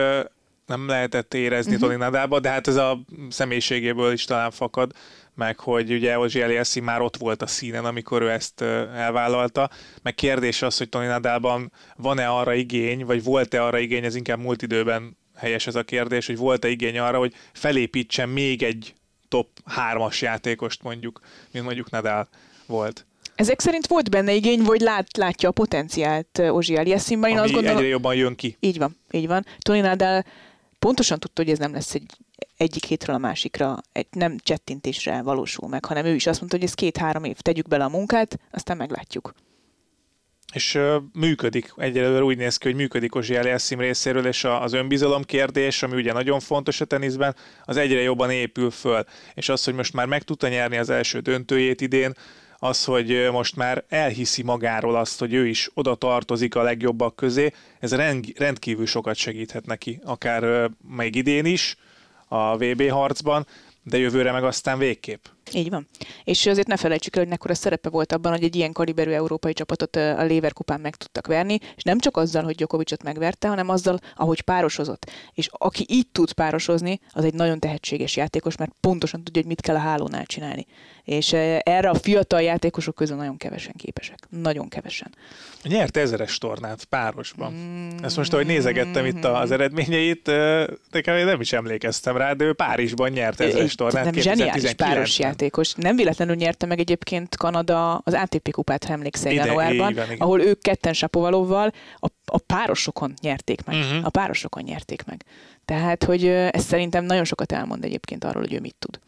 nem lehetett érezni uh-huh. Tony Nadába, de hát ez a személyiségéből is talán fakad, meg hogy ugye Ozsi Eliassi már ott volt a színen, amikor ő ezt elvállalta, meg kérdés az, hogy Tony Nadában van-e arra igény, vagy volt-e arra igény, ez inkább múlt időben helyes ez a kérdés, hogy volt-e igény arra, hogy felépítsen még egy top 3-as játékost mondjuk, mint mondjuk Nadal volt. Ezek szerint volt benne igény, vagy lát, látja a potenciált Ozsi Eliassimban. Én Ami azt gondolom, egyre jobban jön ki. Így van, így van. Tony Nadal pontosan tudta, hogy ez nem lesz egy egyik hétről a másikra, egy nem csettintésre valósul meg, hanem ő is azt mondta, hogy ez két-három év, tegyük bele a munkát, aztán meglátjuk. És működik, egyelőre úgy néz ki, hogy működik Ozsi Eliassim részéről, és a, az önbizalom kérdés, ami ugye nagyon fontos a teniszben, az egyre jobban épül föl. És az, hogy most már meg tudta nyerni az első döntőjét idén, az, hogy most már elhiszi magáról azt, hogy ő is oda tartozik a legjobbak közé, ez rendkívül sokat segíthet neki, akár még idén is a VB harcban, de jövőre meg aztán végképp. Így van. És azért ne felejtsük el, hogy nekkora szerepe volt abban, hogy egy ilyen kaliberű európai csapatot a Lever kupán meg tudtak verni, és nem csak azzal, hogy Djokovicot megverte, hanem azzal, ahogy párosozott. És aki így tud párosozni, az egy nagyon tehetséges játékos, mert pontosan tudja, hogy mit kell a hálónál csinálni és erre a fiatal játékosok közül nagyon kevesen képesek. Nagyon kevesen. Nyert ezeres tornát párosban. Mm. Ezt most, ahogy nézegettem itt az eredményeit, nekem nem is emlékeztem rá, de ő Párizsban nyert ezeres tornát. Nem zseniális páros játékos. Nem véletlenül nyerte meg egyébként Kanada az ATP kupát, ha emlékszel januárban, ahol ők ketten Sapovalovval a, a párosokon nyerték meg. Uh-huh. A párosokon nyerték meg. Tehát, hogy ez szerintem nagyon sokat elmond egyébként arról, hogy ő mit tud.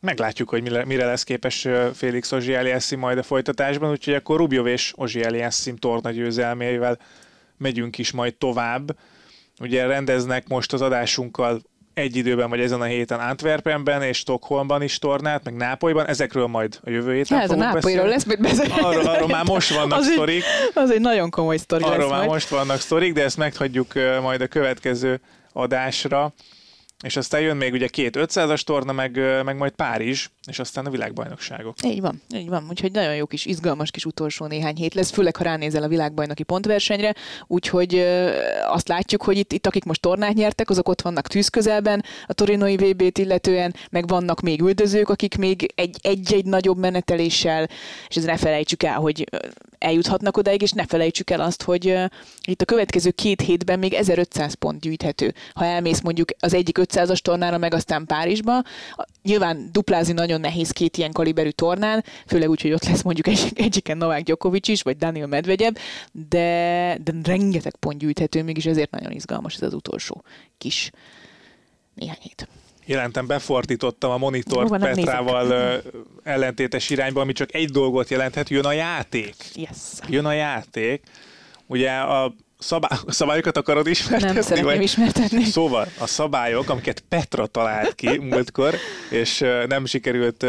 Meglátjuk, hogy mire lesz képes Félix Ozsieliassim majd a folytatásban, úgyhogy akkor Rubjov és Ozsieliassim torna győzelmével megyünk is majd tovább. Ugye rendeznek most az adásunkkal egy időben vagy ezen a héten Antwerpenben és Stockholmban is tornát, meg Nápolyban, ezekről majd a jövő héten hát, fogunk a Nápolyról lesz mit beszélni. Arról, arról már most vannak az sztorik. Egy, az egy nagyon komoly sztori Arról lesz már majd. most vannak sztorik, de ezt meghagyjuk majd a következő adásra és aztán jön még ugye két 500-as torna, meg, meg majd Párizs, és aztán a világbajnokságok. Így van, így van. Úgyhogy nagyon jó kis, izgalmas kis utolsó néhány hét lesz, főleg ha ránézel a világbajnoki pontversenyre. Úgyhogy azt látjuk, hogy itt, itt akik most tornát nyertek, azok ott vannak tűzközelben a torinoi VB-t illetően, meg vannak még üldözők, akik még egy- egy-egy nagyobb meneteléssel, és ezt ne felejtsük el, hogy eljuthatnak odáig, és ne felejtsük el azt, hogy itt a következő két hétben még 1500 pont gyűjthető. Ha elmész mondjuk az egyik 500-as tornára, meg aztán Párizsba, nyilván duplázni nagyon nehéz két ilyen kaliberű tornán, főleg úgy, hogy ott lesz mondjuk egy, egyiken Novák Djokovic is, vagy Daniel Medvegyev, de, de rengeteg pont gyűjthető, mégis ezért nagyon izgalmas ez az utolsó kis néhány hét. Jelentem, befordítottam a monitort Jó Petrával ö, ellentétes irányba, ami csak egy dolgot jelenthet, jön a játék. Yes. Jön a játék. Ugye a szabály, a szabályokat akarod ismertetni? Nem szeretném vagy? ismertetni. Szóval a szabályok, amiket Petra talált ki múltkor, és nem sikerült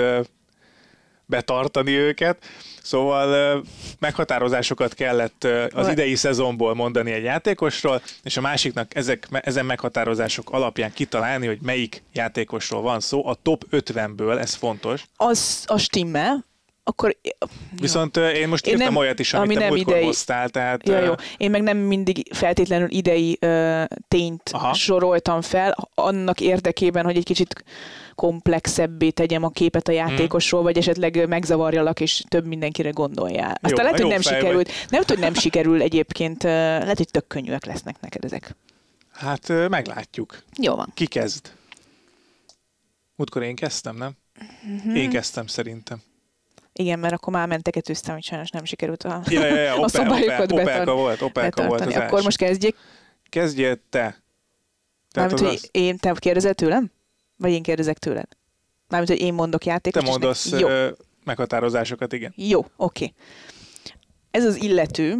betartani őket, szóval meghatározásokat kellett az idei szezonból mondani egy játékosról, és a másiknak ezek, ezen meghatározások alapján kitalálni, hogy melyik játékosról van szó, a top 50-ből, ez fontos. Az a stimmel, akkor Viszont ö, én most Én írtam nem- olyat is, amit ami te nem idei. hoztál, tehát Ja, jó. Én meg nem mindig feltétlenül idei ö, tényt Aha. Soroltam fel, annak érdekében, hogy egy kicsit komplexebbé tegyem a képet a játékosról, vagy esetleg megzavarjalak, és több mindenkire gondoljál. Aztán Jó, lehet, hogy nem sikerült. Nem, lehet, hogy nem sikerül egyébként, lehet, hogy tök könnyűek lesznek neked ezek. hát meglátjuk. Jó van. Ki kezd? Múltkor én kezdtem, nem? Mhm. Én kezdtem szerintem. Igen, mert akkor már menteketőztem, hogy sajnos nem sikerült a, Ja, ja, ja, a Opel, Opel, Opelka betar- volt, Opelka volt az. Akkor első. most kezdjék. Kezdjél te. Tehát Mármint, hogy az, én, te kérdezel tőlem? Vagy én kérdezek tőled? Mármint, hogy én mondok te játékot. és mondasz Jó, ö, meghatározásozásokat, igen. jó, oké. Ez az illető.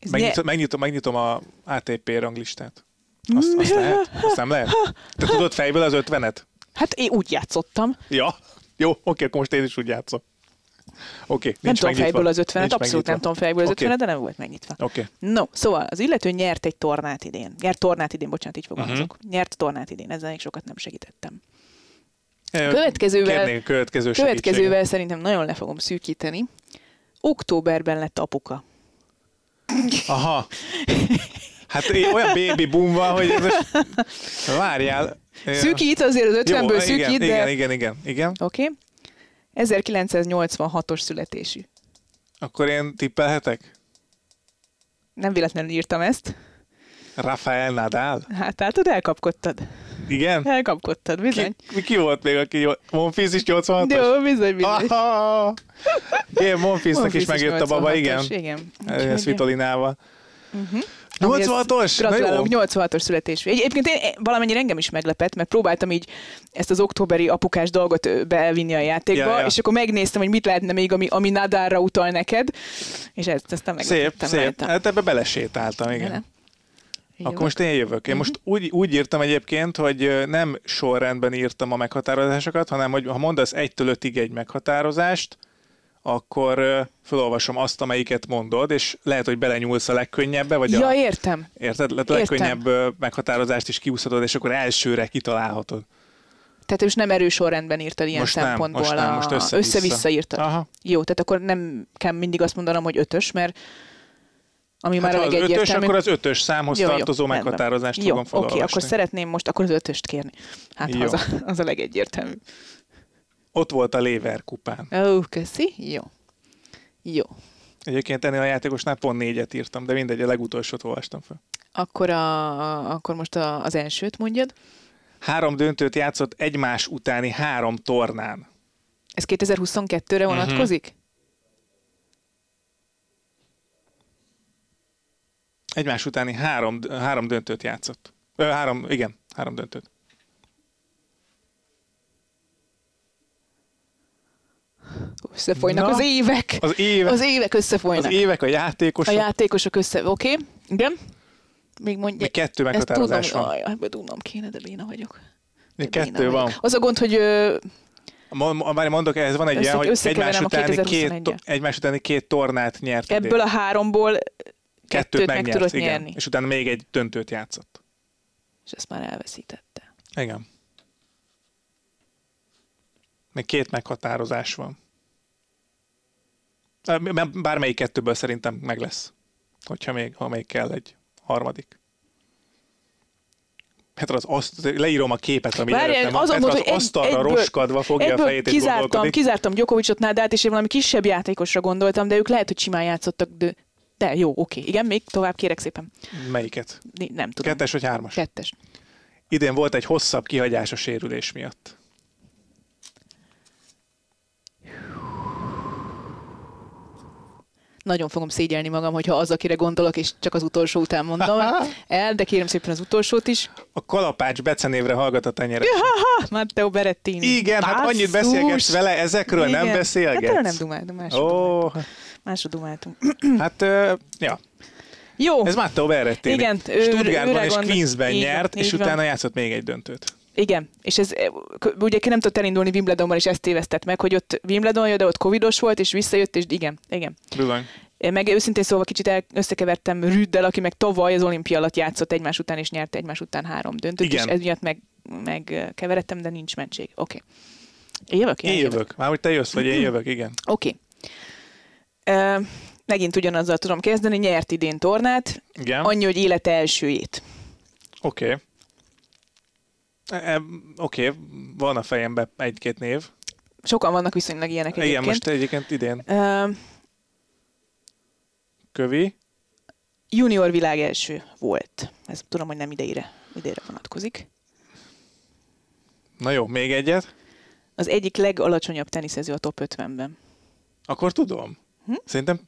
Ez Megnyitom, megnyitom, megnyitom a ATP ranglistát. Azt, azt lehet? Azt nem lehet? Te tudod fejből az ötvenet? Hát én úgy játszottam. Ja. Jó, oké, akkor most én is úgy játszom. Oké, Nem tudom megnyitva. fejből az ötvenet, Nincs abszolút nem megnyitva. tudom fejből az Oké. ötvenet, de nem volt megnyitva. Oké. No, szóval az illető nyert egy tornát idén. Nyert tornát idén, bocsánat, így fogalmazok. Mhm. Uh-huh. Nyert tornát idén, ezzel még sokat nem segítettem. Következővel- következő segítséget. Következővel szerintem nagyon le fogom szűkíteni. Októberben lett apuka. Aha. Hát olyan baby boom van, hogy ez most... Várjál. Szűkít azért az 50-ből Jó, szűkít, igen, de... igen, igen, igen, igen. Oké. Okay. 1986-os születésű. Akkor én tippelhetek? Nem véletlenül írtam ezt. Rafael Nadal? Hát látod, elkapkodtad. Igen? Elkapkodtad, bizony. Ki, ki volt még, aki Monfils is 86-os? Jó, bizony, bizony. Aha! Igen, Monfilsnak is megjött a baba, 86-os, igen. Igen. Ez Úgyhogy- Svitolinával. Mhm. 86-os? Na jó. Gratulálok, 86-os születésű. Egy- Egyébként én, valamennyire engem is meglepett, mert próbáltam így ezt az októberi apukás dolgot bevinni a játékba, Ja, ja. és akkor megnéztem, hogy mit lehetne még, ami, ami Nadárra utal neked, és ezt aztán Szép, meglepettem szép. rajta. Hát ebbe belesétáltam, igen. Bele. Akkor most én jövök. Én most úgy, úgy írtam egyébként, hogy nem sorrendben írtam a meghatározásokat, hanem hogy ha mondasz egytől ötig egy meghatározást, akkor felolvasom azt, amelyiket mondod, és lehet, hogy belenyúlsz a legkönnyebbe, vagy Ja, a, értem. érted? A értem. legkönnyebb ö, meghatározást is kiúszhatod, és akkor elsőre kitalálhatod. Tehát most nem erős sorrendben írtad ilyen Most nem, szempontból. most nem, most össze-vissza. össze-vissza írtad. Aha. Jó, tehát akkor nem kell mindig azt mondanom, hogy ötös, mert ami Hát már ha a az ötös, akkor az ötös számhoz Jó, jó, tartozó rendben. meghatározást Jó, fogom oké, felolvasni. akkor szeretném most akkor az ötöst kérni. Hát Jó. az a, az a legegyértelműbb. Ott volt a Lever kupán. Ó, köszi. Jó. Jó. Egyébként ennél a játékosnál pont négyet írtam, de mindegy, a legutolsót olvastam fel. Akkor, a, akkor most a, az elsőt mondjad. Három döntőt játszott egymás utáni három tornán. Ez 2022-re Mhm. vonatkozik? Egymás utáni három, három döntőt játszott. Ö, három, igen, három döntőt. Összefolynak Na, az évek. Az évek, Az évek összefolynak. az évek a játékosok, A játékosok össze... Oké, okay. igen. Még mondja. még kettő meghatározás tudom, van. Aj, ebbe tudnom kéne, de béna vagyok. Még De kettő vagyok. van. Az a gond, hogy ö, Várj, mondok, ez van egy Össze- ilyen, hogy egymás utáni, két, 2021-et. to- egymás utáni két tornát nyert. idén. ebből a háromból kettőt, kettőt meg tudott igen. nyerni. És utána még egy döntőt játszott. És ezt már elveszítette. Igen. Még két meghatározás van. Bármelyik kettőből szerintem meg lesz. Hogyha még, ha még kell egy harmadik. Petra, az azt, leírom a képet, ami Várjál, előttem van. Petra az mondom, hogy egy- asztalra egyből- roskadva fogja a Ebből fejét és kizártam, gondolkodik. kizártam Djokovicot, Nadát, és én valami kisebb játékosra gondoltam, de ők lehet, hogy simán játszottak, de, de jó, oké. Igen, még tovább kérek szépen. Melyiket? Nem tudom. Kettes vagy hármas? Kettes. Idén volt egy hosszabb kihagyás a sérülés miatt. Nagyon fogom szégyelni magam, hogyha az, akire gondolok, és csak az utolsó után mondom el, de kérem szépen az utolsót is. A kalapács becenévre hallgat a tenyere. Ha, Matteo Berettini. Igen, hát annyit Basszus! beszélgetsz vele, ezekről nem Igen. beszélgetsz? Hát erről nem dumáltunk, másról, Ó, dumáltunk. másról dumáltunk. hát ö, ja, Jó, ez Matteo Berrettini. Igen, ő- Stuttgartban és Queensben így nyert, és így van. utána játszott még egy döntőt. Igen, és ez k- ugye ki nem tudott elindulni Wimbledonban, és ezt tévesztett meg, hogy ott Wimbledon jött, de ott covidos volt, és visszajött, és igen, igen. Bizony. Én Meg őszintén szóval kicsit el, összekevertem Rüddel, aki meg tavaly az olimpia alatt játszott egymás után, és nyerte egymás után három döntőt, Igen. és ez miatt meg, meg keveredtem, de nincs mentség. Oké. Okay. Én jövök? Én jövök. Már hogy te jössz, vagy én jövök, igen. Oké. Okay. Uh, megint ugyanazzal tudom kezdeni, nyert idén tornát, Igen, annyi, hogy élete elsőjét. oké. E- e- Oké, van a fejemben egy-két név. Sokan vannak viszonylag ilyenek Igen, egyébként. most egyébként idén. Uh, Kövi. junior világ első volt. Ez tudom, hogy nem ideire, ideire vonatkozik. Na jó, még egyet. Az egyik legalacsonyabb teniszező a top 50-ben. Akkor tudom. Hm? Szerintem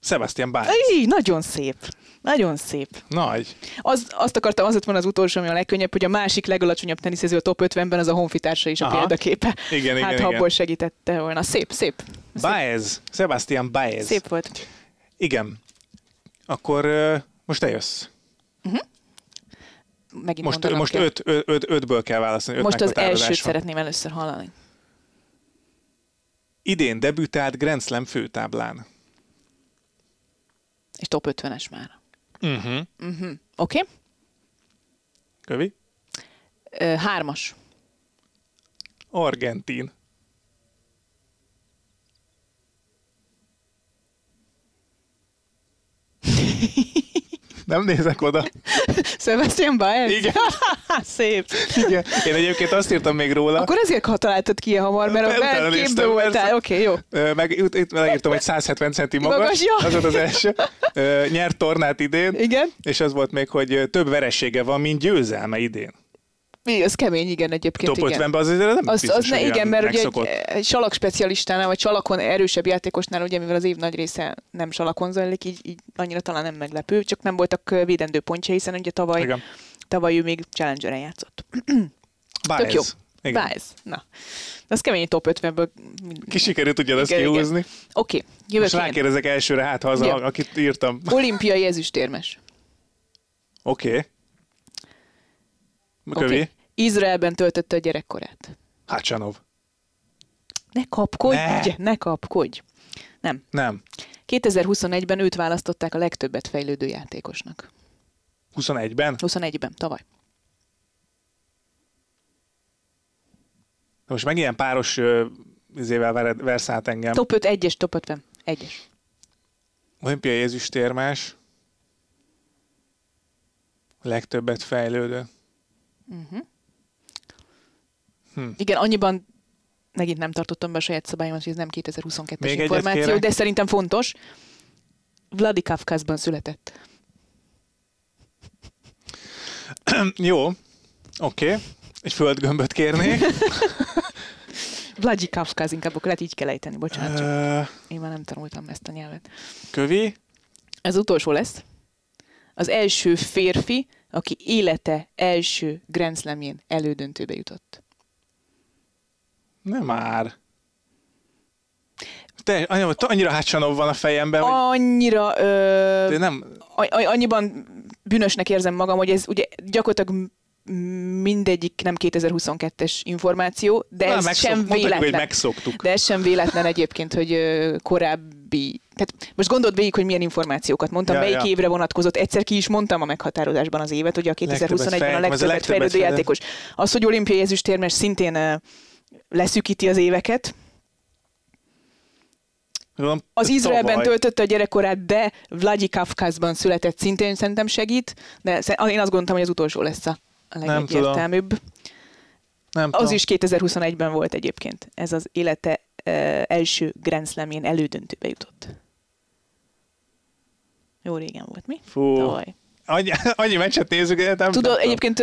Sebastian Báez. Így, nagyon szép. Nagyon szép. Nagy. Az, azt akartam, az lett volna az utolsó, ami a legkönnyebb, hogy a másik legalacsonyabb teniszező a top 50-ben az a honfitársa is a Aha. példaképe. Igen, hát igen, ha abból segítette volna. Szép, szép. Szép, Baez. Sebastian Baez. szép volt. Igen. Akkor ö, most te jössz. Megint Most, most kell. öt, öt, öt, ötből kell választani. Öt Most az elsőt szeretném először hallani. Idén debütált Grand Slam főtáblán. És top 50-es már. Uh-huh. Uh-huh. Oké? Okay? Kövi? Hármas. Argentin. Nem nézek oda. Sebastian Baez? Igen. Szép. Igen. Én egyébként azt írtam még róla, Akkor ezért ha találtad ki ilyen hamar, mert a képben voltál. Oké, okay, jó. Meg itt, leírtam, hogy 170 centi magas, Magas, jó. az volt az első. Nyert tornát idén, Igen. és az volt még, hogy több veresége van, mint győzelme idén. Mi, az kemény, igen, egyébként. Top igen. 50-ben az azért nem Az, biztos, az ne, igen, mert ugye megszokott. egy, egy salak specialistánál, vagy salakon erősebb játékosnál, ugye mivel az év nagy része nem salakon zajlik, így, így annyira talán nem meglepő, csak nem voltak védendő pontja, hiszen ugye tavaly, Igen. tavaly ő még Challengeren játszott. Baez. Tök jó. Igen. Baez. Na. De az kemény top 50-ből. Ki sikerült ugyanazt Igen, kihúzni. Oké, okay, jövök Most rákérdezek elsőre, hát ha az, Jó. a, akit írtam. Olimpiai ezüstérmes. Oké. Okay. Kövi. Okay. Izraelben töltötte a gyerekkorát. Hácsanov. Ne kapkodj, Ne. ne, kapkodj. Nem. Nem. 2021-ben őt választották a legtöbbet fejlődő játékosnak. 21-ben? 21-ben, tavaly. Most meg ilyen páros ö, izével vered- versz át engem. Top 5, 1-es, top 50. 1-es. Olimpiai ezüstérmás. Legtöbbet fejlődő. Igen, annyiban megint nem tartottam be a saját szabályomat, hogy ez nem 2022-es Még információ, de szerintem fontos. Vladikavkazban született. Jó. Oké. Okay. Egy földgömböt kérnék. Vladikavkaz, inkább akkor lehet így kell ejteni, bocsánat, csak Ö, én már nem tanultam ezt a nyelvet. Kövi. Ez utolsó lesz. Az első férfi, aki élete első Grand Slamjén elődöntőbe jutott. Nem már. Te, annyira, annyira Hácsanov van a fejemben, hogy Annyira ö, de nem, a- a- annyiban bűnösnek érzem magam, hogy ez ugye gyakorlatilag mindegyik nem 2022-es információ, de ez megszok- sem mondhatjuk, hogy véletlen. megszoktuk. De ez sem véletlen egyébként, hogy korábbi... Tehát most gondold végig, hogy milyen információkat mondtam, Ja, melyik ja. évre vonatkozott. Egyszer ki is mondtam a meghatározásban az évet, hogy a 2021-ben a Legtöbbet fejlődő játékos. Az, hogy olimpiai ezüstérmes szintén leszűkíti az éveket. Az Izraelben tavaly. töltötte a gyerekkorát, de Vladikavkazban született szintén, szerintem segít, de én azt gondoltam, hogy az utolsó lesz a a legegyértelműbb. Nem Az tudom. is 2021-ben volt egyébként. Ez az élete uh, első Grand Slamjén elődöntőbe jutott. Jó régen volt, mi? Fú, Tavaly. annyi, annyi meccset nézzük, de nem Tudod, nem egyébként,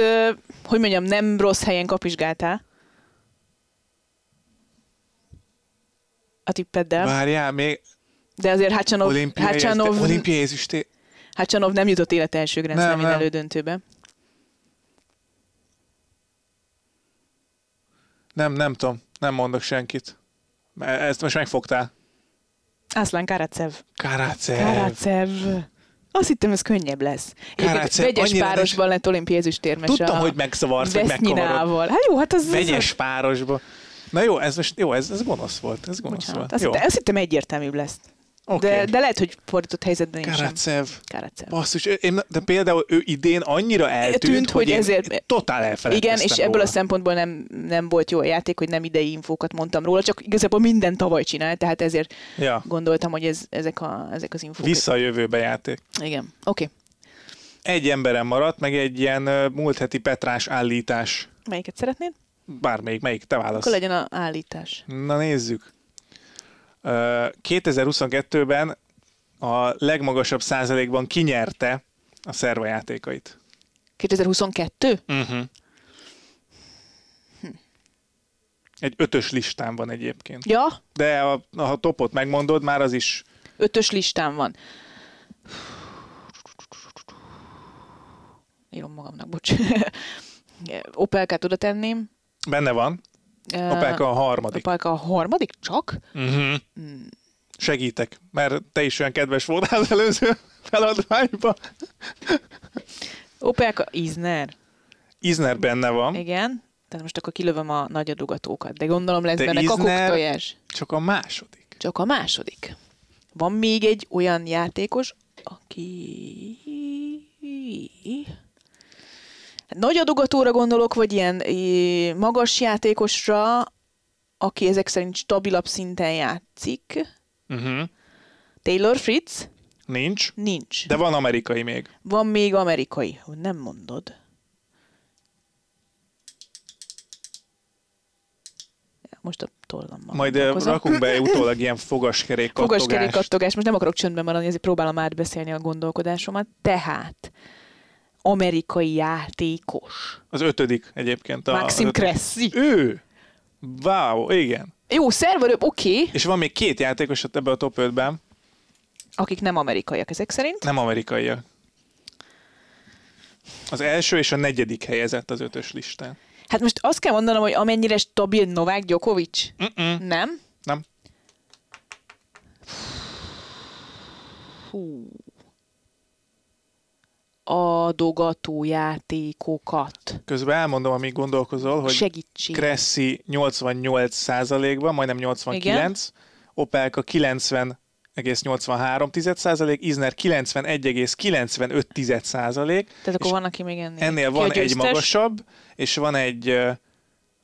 hogy mondjam, nem rossz helyen kapizsgáltál. A tippeddel. Várjál, még De azért Hácsanov, olimpiai, Hácsanov, olimpiai ezüsté. Hácsanov nem jutott élet első Grand Nem, nem. elődöntőbe. Nem, nem tudom, nem mondok senkit. Mert Ezt most megfogtál. Aslan Karacev. Karácev. Karacev. Azt hittem, ez könnyebb lesz. Karacev, vegyes párosban lett olimpiai ezüstérmes Tudtam, hogy megszavarsz, hogy megkavarod. Hát jó, hát az... Vegyes párosba. Na jó, ez most, jó, ez, ez gonosz volt, ez gonosz Bocsánat. volt. Azt, jó, hittem, azt hittem egyértelműbb lesz. Oké. De, de lehet, hogy fordított helyzetben én sem. Karacev. Karacev. Basszus, én, de például ő idén annyira eltűnt, Tűnt, hogy, hogy én ezért- totál elfelejtettem Igen, és ebből róla. a szempontból nem, nem volt jó a játék, hogy nem idei infókat mondtam róla, csak igazából minden tavaly csinált, tehát ezért Ja, gondoltam, hogy ez, ezek, a, ezek az infók. vissza a jövőbe játék. Igen, oké. Okay. Egy emberem maradt, meg egy ilyen múlt heti Petrás állítás. Melyiket szeretnéd? Bármelyik, melyik, te válasz. Akkor legyen a állítás. Na nézzük. Ö, 2022-ben a legmagasabb százalékban kinyerte a szerva játékait. 2022? Uh-huh. Egy ötös listán van egyébként. Ja, De a, ha topot megmondod, már az is ötös listán van. Írom magamnak, bocs. Opelkát oda tenném. benne van. Opelka a harmadik. Opelka a harmadik csak? Uh-huh. Segítek, mert te is olyan kedves voltál az előző feladványban. Opelka Isner. Izner benne van, Igen. Tehát most akkor kilövöm a nagy adogatókat. De gondolom lesz De benne kakuktojás. csak a második. Csak a második. Van még egy olyan játékos, aki... Nagy adogatóra gondolok, vagy ilyen eh, magas játékosra, aki ezek szerint stabilabb szinten játszik. Uh-huh. Taylor Fritz? Nincs, Nincs. de van amerikai még. Van még amerikai. Nem mondod. Most a tollammal Majd gondolkozom. rakunk be utólag ilyen fogaskerék Fogaskerék kattogást. kattogás. Most nem akarok csöndben maradni, ezért próbálom átbeszélni a gondolkodásomat. Tehát, amerikai játékos. Az ötödik egyébként. A, Maxim Cressy. Ő! Wow, igen. Jó, szerverő, oké, okay, És van még két játékos ebbe a top 5-ben, akik nem amerikaiak ezek szerint. nem amerikaiak. Az első és a negyedik helyezett az ötös listán. Hát most azt kell mondanom, hogy amennyire stabil Novák Djokovic, Mm-mm. nem? Nem. Hú. Adogató játékokat. Közben elmondom, amíg gondolkozol, hogy Segítség. Cressy 88%-ban, majdnem 89, Opelka 90,83%, Isner 91,95%, Tehát akkor van, aki még ennél. ennél van egy magasabb, és van egy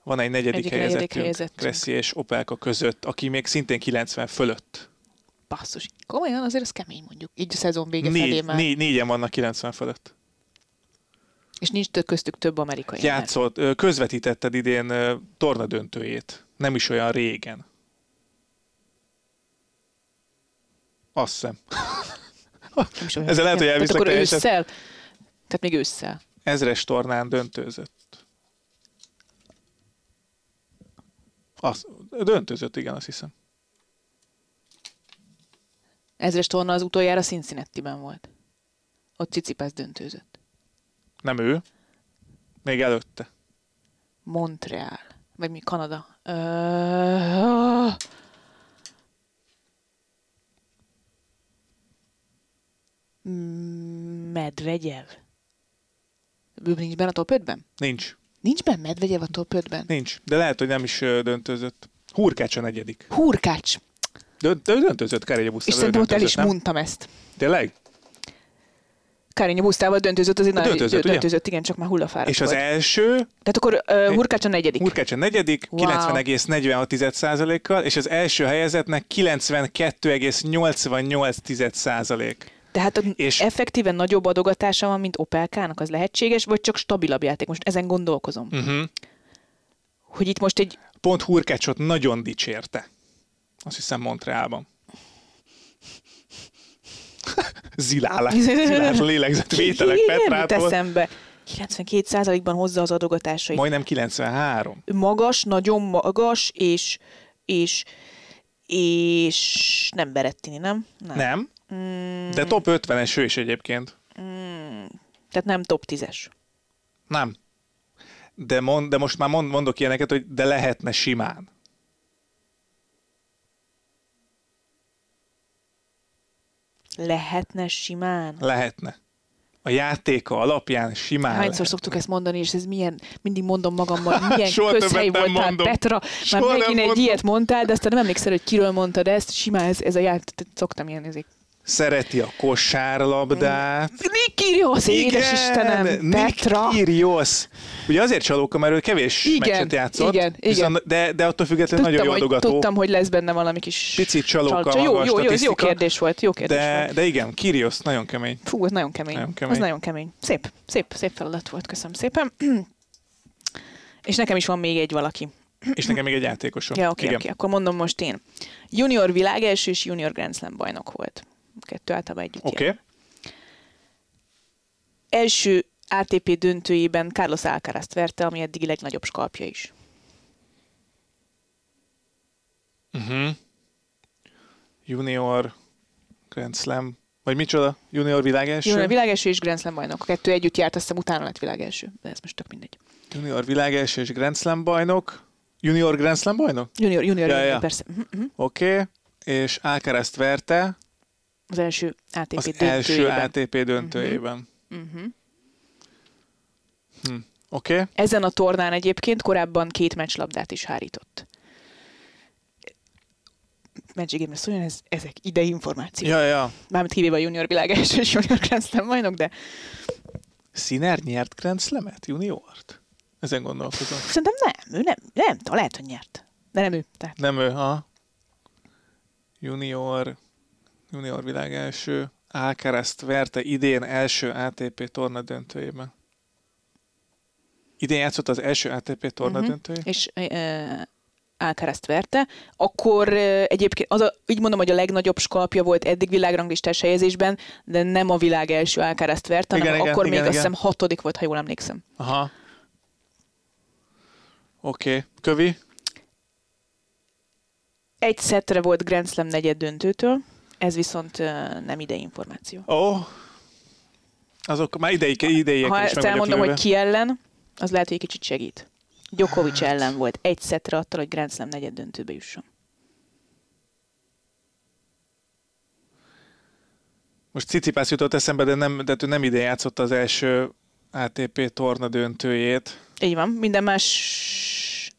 van egy negyedik Egyik helyezettünk, helyezettünk. Cressy és Opelka között, aki még szintén 90 fölött. Basszus. Komolyan azért ez kemény mondjuk. Így a szezon vége felé Négy, már. négy, négyen vannak 90 fölött. És nincs tök köztük több amerikai. Játszott, közvetítetted idén ö, tornadöntőjét. Nem is olyan régen. Azt hiszem. Ezzel lehet, hogy elviszlek Tehát akkor ősszel. Tehát még ősszel. Ezres tornán döntőzött. Az, döntőzött, igen, azt hiszem. Ezres torna az utoljára Cincinnati-ben volt. Ott Cicipász döntőzött. Nem ő. Még előtte. Montreal. Vagy mi? Kanada. Ö... Mm, Medvegyev. Ő nincs benne a top 5-ben? Nincs. Nincs benne Medvegyev a top 5-ben? Nincs. De lehet, hogy nem is ö, döntőzött. Hurkács a negyedik. Hurkács. Dönt, ő döntőzött Kerény És szerintem ott el is nem? mondtam ezt. Tényleg? Kárinya Busztával döntőzött, azért nagyon Döntőzött, ugye? döntőzött, igen, csak már hullafáradt És az volt. első, Tehát akkor uh, Hurkács a negyedik. Hurkács a negyedik, Wow. 90,46%-kal, és az első helyezetnek 92,88%. Tehát a és effektíven nagyobb adogatása van, mint Opelkának, az lehetséges, vagy csak stabilabb játék? Most ezen gondolkozom. Uh-huh. Hogy itt most egy Pont Hurkácsot nagyon dicsérte. Azt hiszem Montrealban. Zilálás, zilálás lélegzetvételek Petrától. eszembe. 92%-ban hozza az adogatásait. Majdnem 93. Magas, nagyon magas, és, és, és nem Berettini, nem? Nem, Mm, de top 50-es ő is egyébként. mm, tehát nem top 10-es. Nem. De, mond, de most már mond, mondok ilyeneket, hogy de lehetne simán. Lehetne simán. Lehetne. A játéka alapján simán Hányszor lehet. szoktuk ezt mondani, és ez milyen, mindig mondom magammal, milyen Soha közhely voltál, mondom. Petra, már Soha nem megint egy mondom. ilyet mondtál, de aztán nem emlékszel, hogy kiről mondtad ezt, simán ez, ez a játék, szoktam ilyen ezek. Szereti a kosárlabdát. Nick Kyrgios, édes Istenem, Petra. Kyrgios. Ugye azért csalóka, mert ő kevés Igen, meccset játszott, igen, igen. viszont- de, de attól függetlenül Tudtam, nagyon jó hogy, adogató. tudtam, hogy lesz benne valami kis Picit csalóka maga Jó, jó, jó, ez jó kérdés volt, jó kérdés De, volt. de igen, Kyrgios nagyon kemény. Fú, ez nagyon kemény. Nagyon kemény. Az nagyon kemény. Szép, szép, szép feladat volt, köszönöm szépen. És nekem is van még egy valaki. És nekem még egy játékosom. Ja, oké, Igen. oké, akkor mondom most én. Junior világ első és junior Grand Slam bajnok volt. Kettő általában együtt Oké. jár. Első ATP döntőjében Carlos Alcaraz verte, ami eddigi legnagyobb skalpja is. Uh-huh. Junior Grand Slam. Vagy micsoda? Junior világ első? Junior világ első és Grand Slam bajnok. A kettő együtt járt, azt hiszem utána lett világ első. De ez most tök mindegy. Junior világ első és Grand Slam bajnok. Junior Grand Slam bajnok? Junior, junior, Ja, junior ja. persze. Mhm. Oké. Okay. És Alcaraz verte Az első ATP az döntőjében. első ATP döntőjében. Mhm. Hm. Oké. Okay. Ezen a tornán egyébként korábban két meccslabdát is hárított. Magic Game-re szóljon, ez, ezek idei információk. Ja, ja. Mármint kivéve a junior világ első és junior Grand Slam bajnok, de Sziner nyert Grand Slam-et? Juniort? Ezen gondolkozom. szerintem nem, ő nem, nem lehet, hogy nyert. De nem ő. Tehát. Nem ő, ha. Junior, junior világ első. Alcaraz-t verte idén első ATP torna döntőjében. Idén játszott az első ATP torna Mhm. döntőjében? És uh, Alcaraz-t verte, akkor uh, egyébként az a, így mondom, hogy a legnagyobb skalpja volt eddig világranglistás helyezésben, de nem a világ első Alcaraz-t verte, hanem Igen, igen, akkor igen, még azt igen. hiszem hatodik volt, ha jól emlékszem. Aha. Oké. Okay. Kövi? Egy szettre volt Grand Slam negyed döntőtől, ez viszont nem idei információ. Ó. Oh. Azok már ideig, ideiek Ha is vagyok elmondom, hogy ki ellen, az lehet, hogy egy kicsit segít. Djokovic ellen volt. Egy szettre attól, hogy Grand Slam negyed döntőbe jusson. Most Cicipász jutott eszembe, de nem, de ő nem idén játszott az első ATP torna döntőjét. Így van, minden más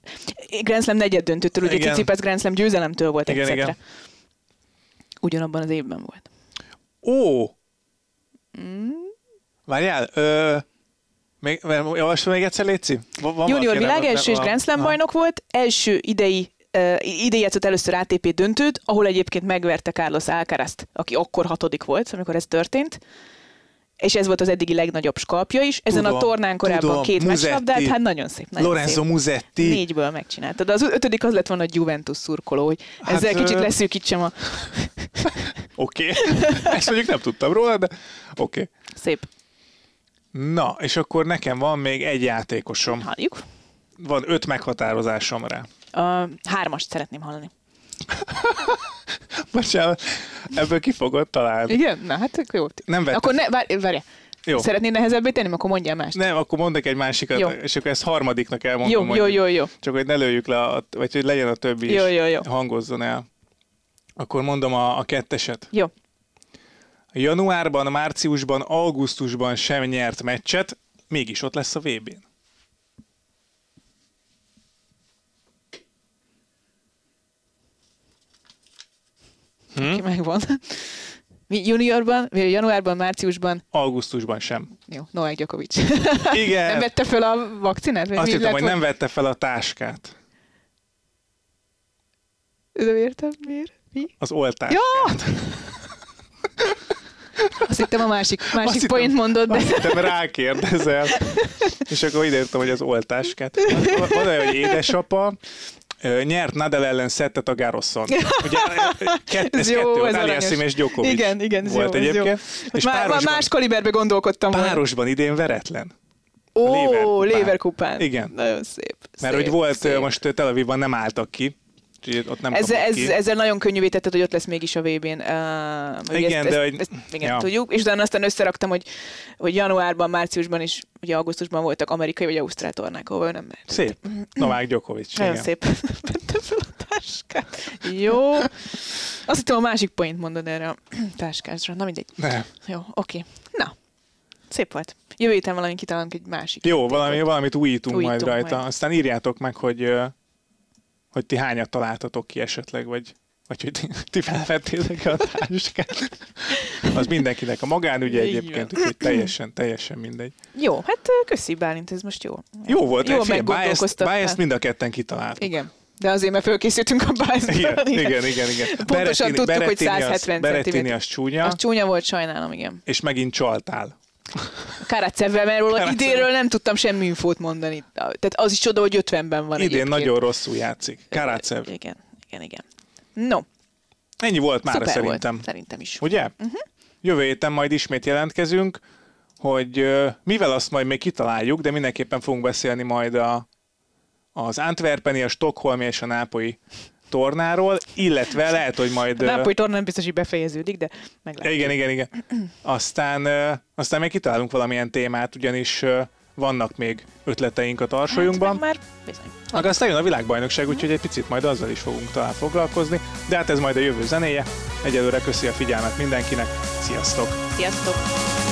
Grand Slam negyed döntőtől, ugye. Cicipász Grand Slam győzelemtől volt egy Igen, szettre. igen. Ugyanabban az évben volt. Ó! Mm. Várjál, ö, még, javasol még egyszer, Léci? Va- van Junior világ első és Grand Slam bajnok volt, első idei Uh, idén játszott először ATP döntőt, ahol egyébként megverte Carlos Alcarazt, aki akkor hatodik volt, amikor ez történt. És ez volt az eddigi legnagyobb skalpja is. Ezen Tudom, a tornán korábban tudom, két meccslabdát, hát nagyon szép. Nagyon Lorenzo szép. Musetti. Négyből megcsináltad. De az ötödik az lett volna a Juventus szurkoló, hogy Hát, ezzel kicsit leszűkítsem a... Oké. Ezt mondjuk nem tudtam róla, de oké. Szép. Na, és akkor nekem van még egy játékosom. Halljuk. Van öt meghatározásom rá. A hármast szeretném hallani. Bocsánat, ebből ki fogod találni. Igen? Na hát jó. Nem vette Akkor ne, várj, várj. Jó. Szeretnél nehezebbé tenni, akkor mondjál mást. Nem, akkor mondok egy másikat, Jó. és akkor ezt harmadiknak elmondom. jó, jó, mondjuk. jó, jó. Csak hogy ne lőjük le, a, vagy hogy legyen a többi Jó, is. jó, jó. Hangozzon el. Akkor mondom a, a ketteset. Jó. Januárban, márciusban, augusztusban sem nyert meccset, mégis ott lesz a VB-n. Hm? Ki megvan. Mi juniorban, vagy januárban, márciusban? Augusztusban sem. Jó, Novák Gyokovics. Igen. nem vette fel a vakcinát? Vagy Azt hittem, lett hogy nem vette fel a táskát. Nem értem, miért? Mi? Az oltást. Ja! Azt hittem a másik, másik point mondod, de... Azt hittem, rákérdezel. És akkor ide hogy az oltáskát. Van van olyan, hogy édesapa nyert Nadal ellen szettet a Garroson. Ugye, kett, ez Ez jó, kettő, ez Aliasszim és Djokovic Igen, igen, ez volt jó, ez jó. egyébként. És Már, párosban, más kaliberbe gondolkodtam volna. párosban idén veretlen. Ó, Léverkupán. Igen. Nagyon szép. Mert szép, hogy volt, szép. most Tel Avivban nem álltak ki, úgyhogy ott nem ez, kapott ez, ki. ezzel nagyon könnyűvé tetted, hogy ott lesz mégis a VB-n. Uh, Igen, ezt, de ezt, hogy- ezt, igen, ja. tudjuk. És utána aztán összeraktam, hogy, hogy januárban, márciusban is, ugye augusztusban voltak amerikai vagy ausztrál tornák, ahol nem mehet. Szép. Novák Djokovic. Nagyon igen. szép. Vettem fel a táskát. Jó. Azt hittem a másik point mondod erre a táskásra. Na mindegy. Ne. Jó, oké. Na. Szép volt. Jövő héten valami kitalálunk egy másik. Jó, játékot. valami, valamit újítunk, Újítunk majd rajta. majd. Aztán írjátok meg, hogy, hogy ti hányat találtatok ki esetleg, vagy, vagy hogy ti, ti felvettétek a táskát. Az mindenkinek a magánügye Így egyébként, úgyhogy teljesen, teljesen mindegy. Jó, hát köszi Bálint, ez most jó. Jó volt, Jó, Jó figyelj, Biased, mind a ketten kitaláltuk. Igen. De azért, mert fölkészültünk a biased Igen, igen, igen, igen. Pontosan tudtuk, hogy 170 az, Berettini centiméter. az csúnya, Az csúnya volt, sajnálom, igen. és megint csaltál. Karacevvel, mert róla Karacev. idénről nem tudtam semmi infót mondani. Tehát az is csoda, hogy 50-ben van Idén egyébként. nagyon rosszul játszik. Karacev. Igen, igen, igen. No, Ennyi volt már szuper szerintem. volt. Szerintem is. Ugye? Uh-huh. Jövő héten majd ismét jelentkezünk, hogy mivel azt majd még kitaláljuk, de mindenképpen fogunk beszélni majd a, az Antwerpeni, a Stockholmi és a Nápolyi tornáról, illetve lehet, hogy majd... A ö, Nápoly torna nem biztos, hogy befejeződik, de meglátjuk. igen, igen, igen. Aztán, aztán még kitalálunk valamilyen témát, ugyanis vannak még ötleteink a tarsolyunkban. Hát, már bizony. Meg aztán jön a világbajnokság, úgyhogy egy picit majd azzal is fogunk talán foglalkozni, de hát ez majd a jövő zenéje. Egyelőre köszi a figyelmet mindenkinek, sziasztok! Sziasztok!